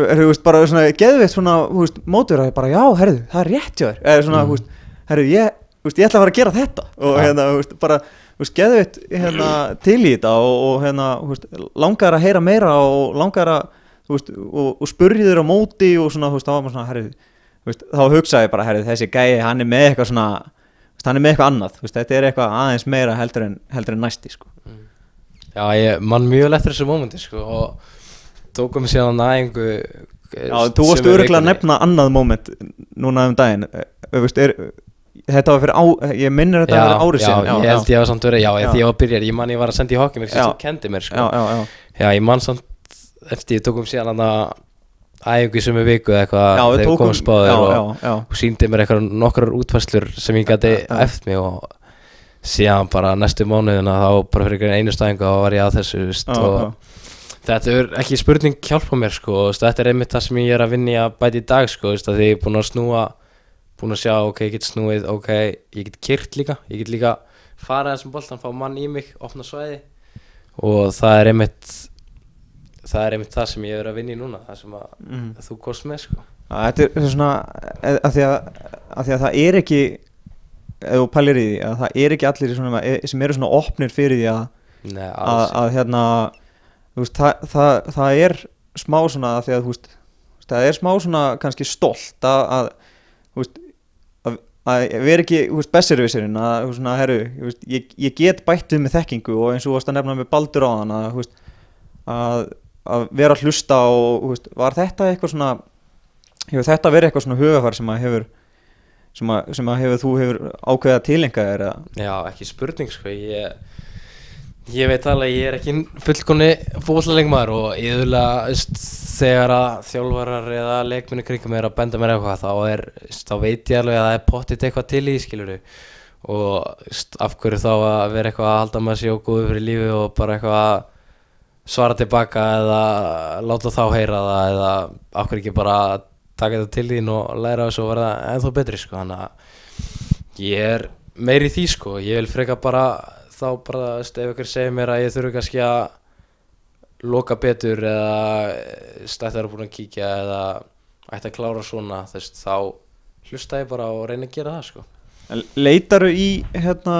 Herðu, veist, bara svona, geðveitt svona, mótur að bara, já, herðu, það er rétt hjá þér. Eða svona, þú veist, herðu, ég ég ætla að fara að gera þetta. Og Ja. hérna, veist, bara, geðveitt hérna, til í þetta og, og hérna, veist, langar að heyra meira og langar að, og, og spurði þér á móti og svona, þá var maður svona, herðu veist, þá hugsaði ég bara, herðu, þessi gæi, hann er með eitthvað svona, veist, hann er með eitthvað annað, veist, þetta er eitthvað aðeins meira heldur en, heldur en næsti, sko. Já, ég mann mjög lettur þessu mómenti sko og tókum síðan næðingu Já, þú varst öruglega að nefna annað moment núna um daginn eh, veist, er, Þetta var fyrir á, ég minnir þetta Já, að vera árið já, sinni ég held ég var samt verið, já, Já. því ég var byrjar, ég man ég var að senda í mér Já. sem kendi mér sko já, já, já. Já, ég man samt eftir ég tókum síðan að æfingu í sömu viku eða eitthvað þegar við tókum- komum spáður já, og, og síndi mér eitthvað nokkrar útfæslur sem ég gæti eftir mig og síðan bara næstu mánuðina þá bara fyrir einhvern einu stæðingu þá var ég að þessu veist, Já, og já. þetta er ekki spurning hjálpa mér sko, þú veist, þetta er einmitt það sem ég er að vinna í að bæta í dag sko, að því ég er búin að snúa búin að sjá, ok, ég get snúið, ok ég get kyrt líka, ég get líka farað þessum boltan, fá mann í mig, opna svæði og það er einmitt það er einmitt það sem ég er að vinna í núna það sem að Mhm. þú kost með sko Þetta er svona eh, að því að, að því að það er ekki ef þú pælir í því að það er ekki allir svona, eh, sem eru svona opnir fyrir því að, Nei, að, að hérna veist, það, það, það er smá svona að því að veist það er smá svona kannski stolt að, veist að, vera ekki, besservisirinn að, svona, herru, ég, ég get bættið með þekkingu og eins og þú varst að nefna með baldur á þann að, að, að vera að hlusta og, veist, var þetta eitthvað svona hefur þetta verið eitthvað svona hugafar sem að hefur sem að, sem að hefur þú hefur ákveðið að tilenga þér Já, ekki spurning sko ég, ég veit alveg að ég er ekki fullkonni fótlalengmaður og yfirlega veist, þegar að þjálfarar eða leikminni kringum er að benda mér eitthvað þá, er, þá veit ég alveg að það er pottit eitthvað til í skiluru og af hverju þá að vera eitthvað að halda maður sér og góðu fyrir lífi og bara eitthvað að svara tilbaka eða láta þá heyra það eða hverju ekki bara taka þetta til þín og læra þessu og verða ennþá betri sko. Þannig að ég er meiri í því sko. Ég vil freka bara þá bara ef ykkur segir mér að ég þurfi kannski að loka betur eða stættar að búin að kíkja eða ætti að klára svona þess, þá hlusta ég bara og reyna að gera það sko. Leitaru í hérna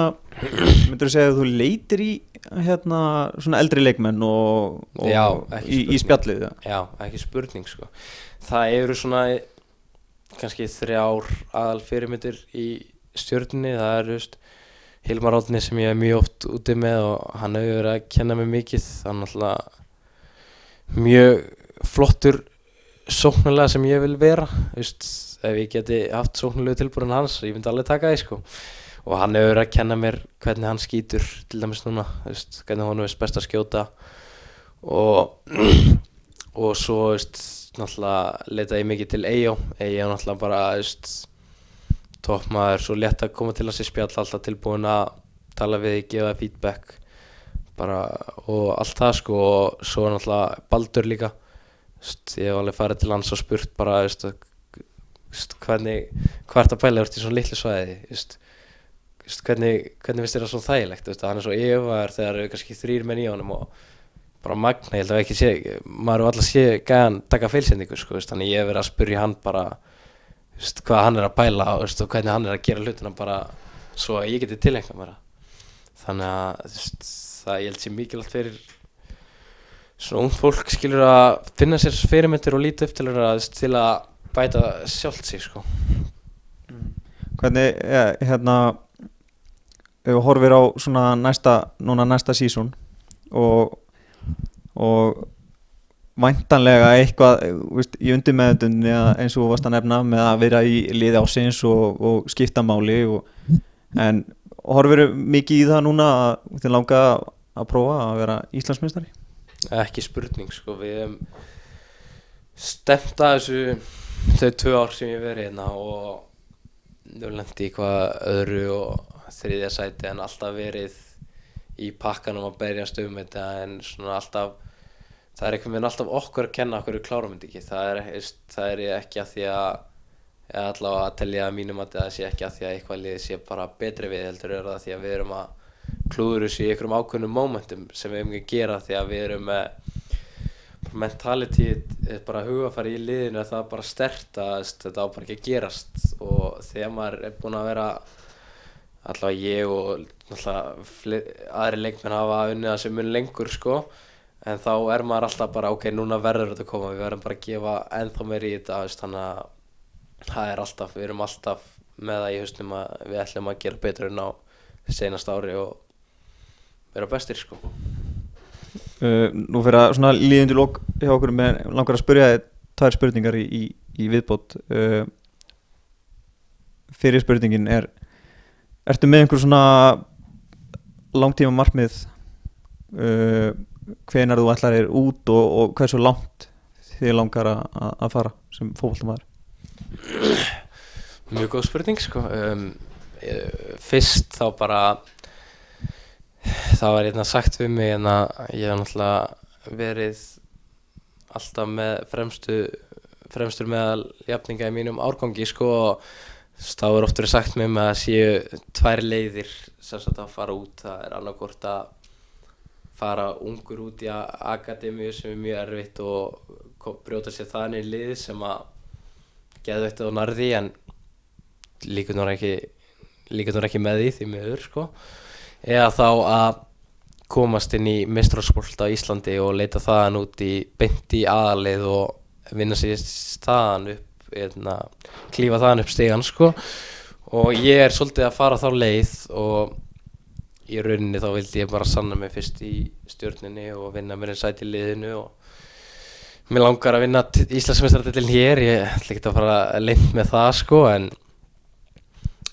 myndur þú segja að þú leitir í hérna svona eldri leikmenn og, og Já, í, í spjallið ja. Já, ekki spurning sko. Það eru svona kannski þrjár aðal fyrirmyndir í stjörnunni. Það er just Hilmar Átni sem ég er mjög oft úti með og hann hefur verið að kenna mig mikið. Hann er alltaf mjög flottur sóknulega sem ég vil vera. Just, ef ég geti haft sóknulegu tilbúrin hans ég myndi alveg taka því sko og hann hefur verið að kenna mér hvernig hann skýtur til dæmis núna, just, hvernig hann veist best að skjóta. Og og svo veist, náttúrulega leita ég mikið til Eyjó. Eyjó náttúrulega bara veist, toppmaður, svo létt að koma til að sé spjall alltaf tilbúin að tala við, gefa feedback. Bara, og allt það sko og svo er náttúrulega Baldur líka. Veist, ég hef alveg farið til hans og spurt bara veist, veist, hvernig hvað ert að pæla? Úr til svona litlu svæði veist, hvernig, hvernig finnst þér það svo þægilegt veist, hann er svo yfir þegar eru kannski þrýr menn í honum og bara magna, ég held að ekki sé maður er alltaf sé gæðan taka feilsendingu sko, veist, þannig ég hef verið að spurja hann bara hvað hann er að veist, og hvernig hann er að gera hlutina bara svo að ég geti tilengna mér það. þannig að það ég held sé mikilvægt fyrir svona ung fólk skilur að finna sér fyrirmyndir og líti upp til veist, til að bæta sjálft sig sko. hvernig ja, hérna ef við horfir á svona næsta núna næsta sísón og og væntanlega eitthvað veist, í undir meðundunni eins og þú varst að nefna með að vera í liði ásins og, og skipta máli og, en horfir mikið í það núna að þið langa að prófa að vera Íslandsmeistari? Ekki spurning sko við hefum stemt að þessu þau tvö ár sem ég verið hérna og þau lendi í hvað öðru og þriðja sæti en alltaf verið í pakkanum að berjast um þetta en svona alltaf það er einhvern veginn alltaf okkur að kenna okkur við klárum þetta ekki. Það er, það er ekki að því að allavega að telja að mínum að það sé ekki að því að eitthvað liði sé bara betri við heldur er það því að við erum að klúður þessu í einhverjum ákveðnum momentum sem við erum ekki að gera því að við erum með mentality bara hugafæri í liðinu að það er bara stert að þetta á bara ekki að gerast. Og þegar maður er búinn að vera allavega ég og aðri leikmenn hafa unnið að sem mun lengur sko. En þá er maður alltaf bara ok, núna verður þetta að koma við verðum bara að gefa ennþá meir í þetta þannig að það er alltaf, við erum alltaf með það í hausnum að við ætlum að gera betur en á senast ári og vera bestir sko. Uh, nú fyrir að svona líðindi lók hjá okkur með langar að spyrja þið tvær spurningar í, í, í viðbót. Uh, fyrir spurningin er ertu með einhver svona langtíma markmið? Uh, hvenar þú ætlar þér út og, og hversu langt þið langar að, fara sem fótboltamæður Mjög góð spurning sko. Um, eh, Fyrst þá bara Það var hérna sagt við mig en að ég hef náttúrulega verið alltaf með fremstu fremstur meðal jafninga í mínum árgangi sko og þá er oft verið sagt með mig að séu tvær leiðir sem sagt að fara út. Það er annarkvort að fara ungur út í akademíu sem er mjög erfitt og brjóta sér þannig lið sem að geðveitt og narði en líka nú ekki líka nú ekki með því því miður sko. Eða þá að komast inn í mistralsport á Íslandi og leita þaðan út í beint í aðalið og vinna sér staðan upp eðna, klífa þaðan upp stegan sko. Og ég er svolítið að fara þá leið og í rauninni þá vildi ég bara sanna mig fyrst í stjórninni og vinna mér einn sæti í liðinu og mér langar að vinna Íslandsmeistradillin hér. Ég ætla ekki að fara að leint með það sko en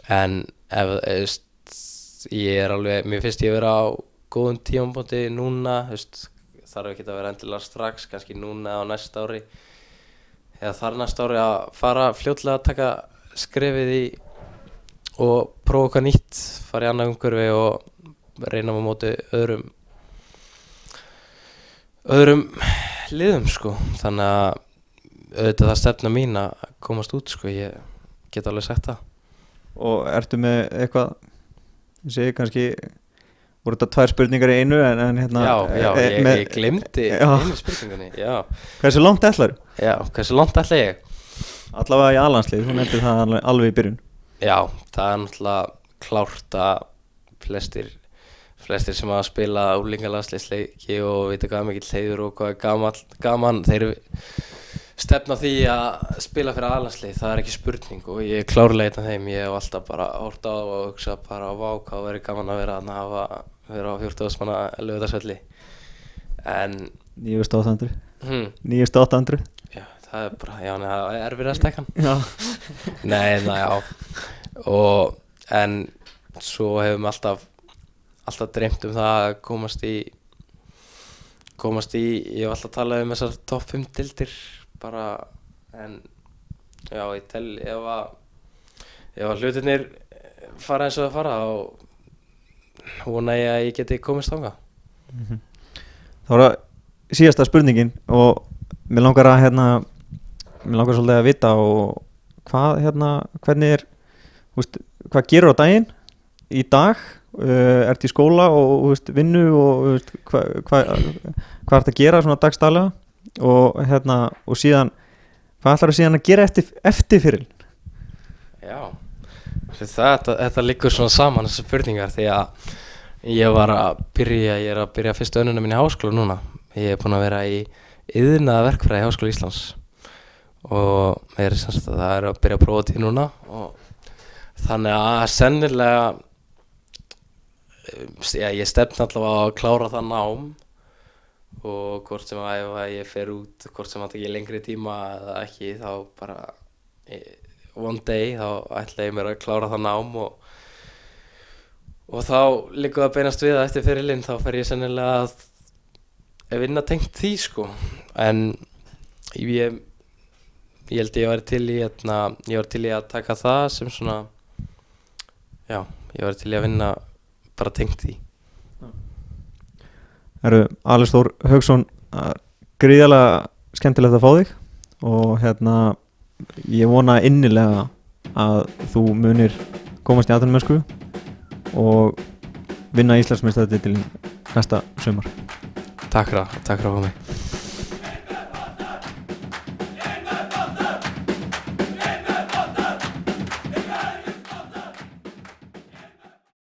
en ef, ef ég er alveg, mér finnst ég að vera á góðum tímabóti núna veist, þarf ekki að vera endilega strax kannski núna á næsta ári eða þar næsta ári að fara fljótlega að taka skrefið í og prófa okkar nýtt fara í annað umhverfi og reyna á móti öðrum öðrum liðum sko. Þannig að auðvitað það stefna mín að komast út sko. Ég get alveg sagt það. Og ertu með eitthvað ég segi kannski voru þetta tvær spurningar í einu en, en hérna já, já, eh, ég, með- ég glemdi Já. einu spurningunni já, hversu langt ætlar já, hversu langt ætla ég? allavega í aðlandslið, þú nefndir það alveg, alveg í byrjun Já, það er náttúrulega klárt að flestir flestir sem hafa spilað úlingalandsleisleiki og vita hvað mikill heiður og hvað er gaman, gaman þeir stefna á því að spila fyrir aðlandslið, það er ekki spurning og ég er af þeim, ég hef alltaf bara hort á og hugsa bara vá hvað verið gaman að vera að hafa vera á 14. manna lögðarsvelli en 9800 hm, 9800 já, það er bara, já, neða, það er erfið að stekkan já, Nei, na, já. Og en svo hefum við alltaf alltaf dreymt um það að komast í komast í, ég hef alltaf talað um þessar topp 5 dildir bara en já, ég tel ef að ef að hlutinir fara eins og það fara þá vona ég að ég geti komist þanga þá er það síðasta spurningin og mér langar að hérna mér langar svolítið að vita og hvað hérna, hvernig er veist, hvað gerur á daginn? Í dag, uh, ert í skóla og veist, vinnu og veist, hvað hva, hvað ert að gera svona dagstælega og hérna og síðan, hvað ætlar að síðan að gera eftir, eftir fyrir Já, þetta, þetta liggur svona saman þessar spurningar því að ég var að byrja, ég er að byrja fyrstu önuna mín í háskóla núna. Ég er búinn að vera í yðnaða verkfræði í Háskóla Íslands. Og er það er að byrja að prófa til núna og þannig að sennilega já, ég stefn allavega að klára það nám og hvort sem að ef að ég fer út hvort sem að það ekki lengri tíma eða ekki þá bara ég, one day þá ætla ég mér að klára það nám og, og þá líka að beinast við að eftir fyrirlinn þá fer ég sennilega að vinna tengt því sko. En ég ég held ég væri til í hérna, ég væri til í að taka það sem svona já, ég væri til í að vinna bara tengt því Alex Þór Haugsson gríðalega skemmtilegt að fá þig og hérna ég vona innilega að þú munir komast í aðtunumösku og vinna Íslandsmeistæði til næsta sumar. Takk það, takk fá mig